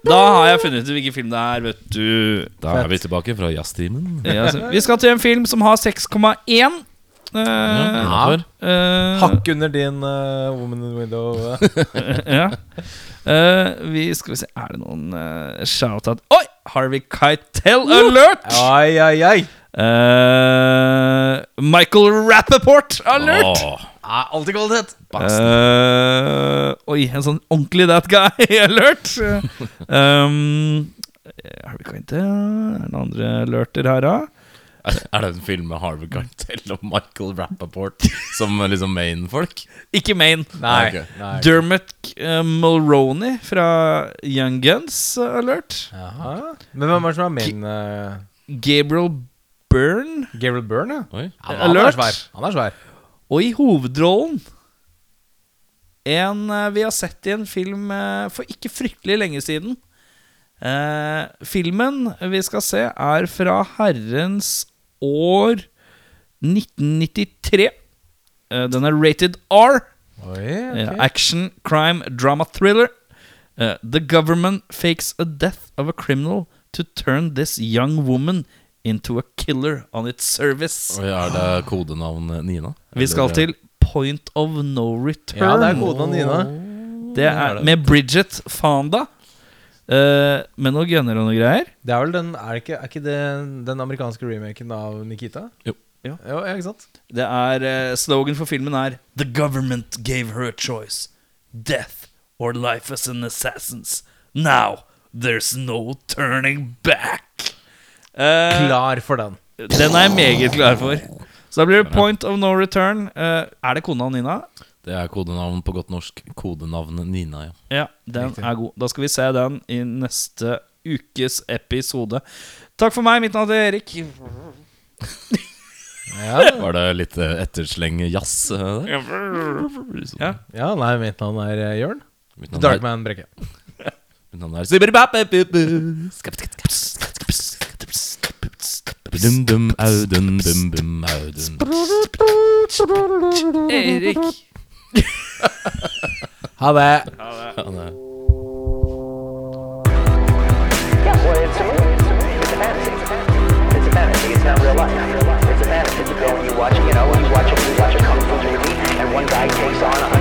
Speaker 1: Da har jeg funnet ut hvilken film det er, vet du.
Speaker 4: Da er vi tilbake fra jazztimen.
Speaker 1: Ja, Vi skal til en film som har 6,1. Eh,
Speaker 4: Ja,
Speaker 1: eh,
Speaker 3: Hakk under din uh, Woman in the Window. eh. [laughs]
Speaker 1: ja. Eh, vi skal vi se Er det noen uh, shout-out Oi! Harvey Keitel alert!
Speaker 3: Ai, ai, ai.
Speaker 1: Eh, Michael Rappaport alert!
Speaker 4: Oh.
Speaker 3: Ah, alltid kvalitet.
Speaker 1: Uh, oi, en sånn ordentlig that guy [laughs] alert. [laughs] um, Harvey Keitel Er det noen andre alerter her, da?
Speaker 4: Er er det en film med Harvey Gartell og Michael Rappaport som liksom main-folk?
Speaker 1: Ikke main,
Speaker 3: Nei.
Speaker 4: Okay.
Speaker 3: nei.
Speaker 1: Dermot eh, Mulroney fra Young Guns alert.
Speaker 3: Jaha. Men hvem er det som er main uh,
Speaker 1: Gabriel Byrne.
Speaker 3: Gabriel Byrne, ja.
Speaker 4: Oi.
Speaker 3: Han, han er
Speaker 1: Alert.
Speaker 3: svær. Han er svær.
Speaker 1: Og i hovedrollen En eh, vi har sett i en film eh, for ikke fryktelig lenge siden. Eh, filmen vi skal se, er fra herrens år 1993. Eh, den er rated R.
Speaker 3: Oi,
Speaker 1: Eh,
Speaker 3: ok.
Speaker 1: action, crime, drama, thriller. Uh, the government fakes a death of a criminal to turn this young woman into a killer on its service.
Speaker 4: Oi, er det kodenavn Nina?
Speaker 1: Vi skal til Point of No Return.
Speaker 3: Ja, det er koden Nina.
Speaker 1: Det er med Bridget Fonda. Eh, med noen gunner og noe greier.
Speaker 3: Det er vel den Er, ikke, er ikke det den amerikanske remaken av Nikita?
Speaker 4: Jo.
Speaker 1: Jo.
Speaker 3: ja, ikke sant?
Speaker 1: Det er uh, Slogan for filmen er The government gave her a choice. Death or life as an assassins. Now there's no turning back. Uh,
Speaker 3: Klar for den.
Speaker 1: Den er jeg meget klar for. Så da blir det Point of No Return. Eh, er det kona Nina?
Speaker 4: Det er kodenavn på godt norsk. Kodenavnet Nina, ja.
Speaker 1: Ja, den er god. Da skal vi se den i neste ukes episode. Takk for meg. Mitt navn er Erik.
Speaker 3: Ja,
Speaker 4: Var det litt eh, ettersleng jazz eh, der?
Speaker 1: Ja.
Speaker 3: ja nei, mitt navn er Jørn. Darkman Brekke.
Speaker 4: Mitt navn er-
Speaker 3: Darkman Brekke.
Speaker 4: mitt navn er Sibberibappepupu. Dum How that? How that?
Speaker 1: It's
Speaker 3: a fantasy.
Speaker 4: It's not
Speaker 2: real life. It's a fantasy. You go and you watch, you know, you watch you watch and one guy takes on a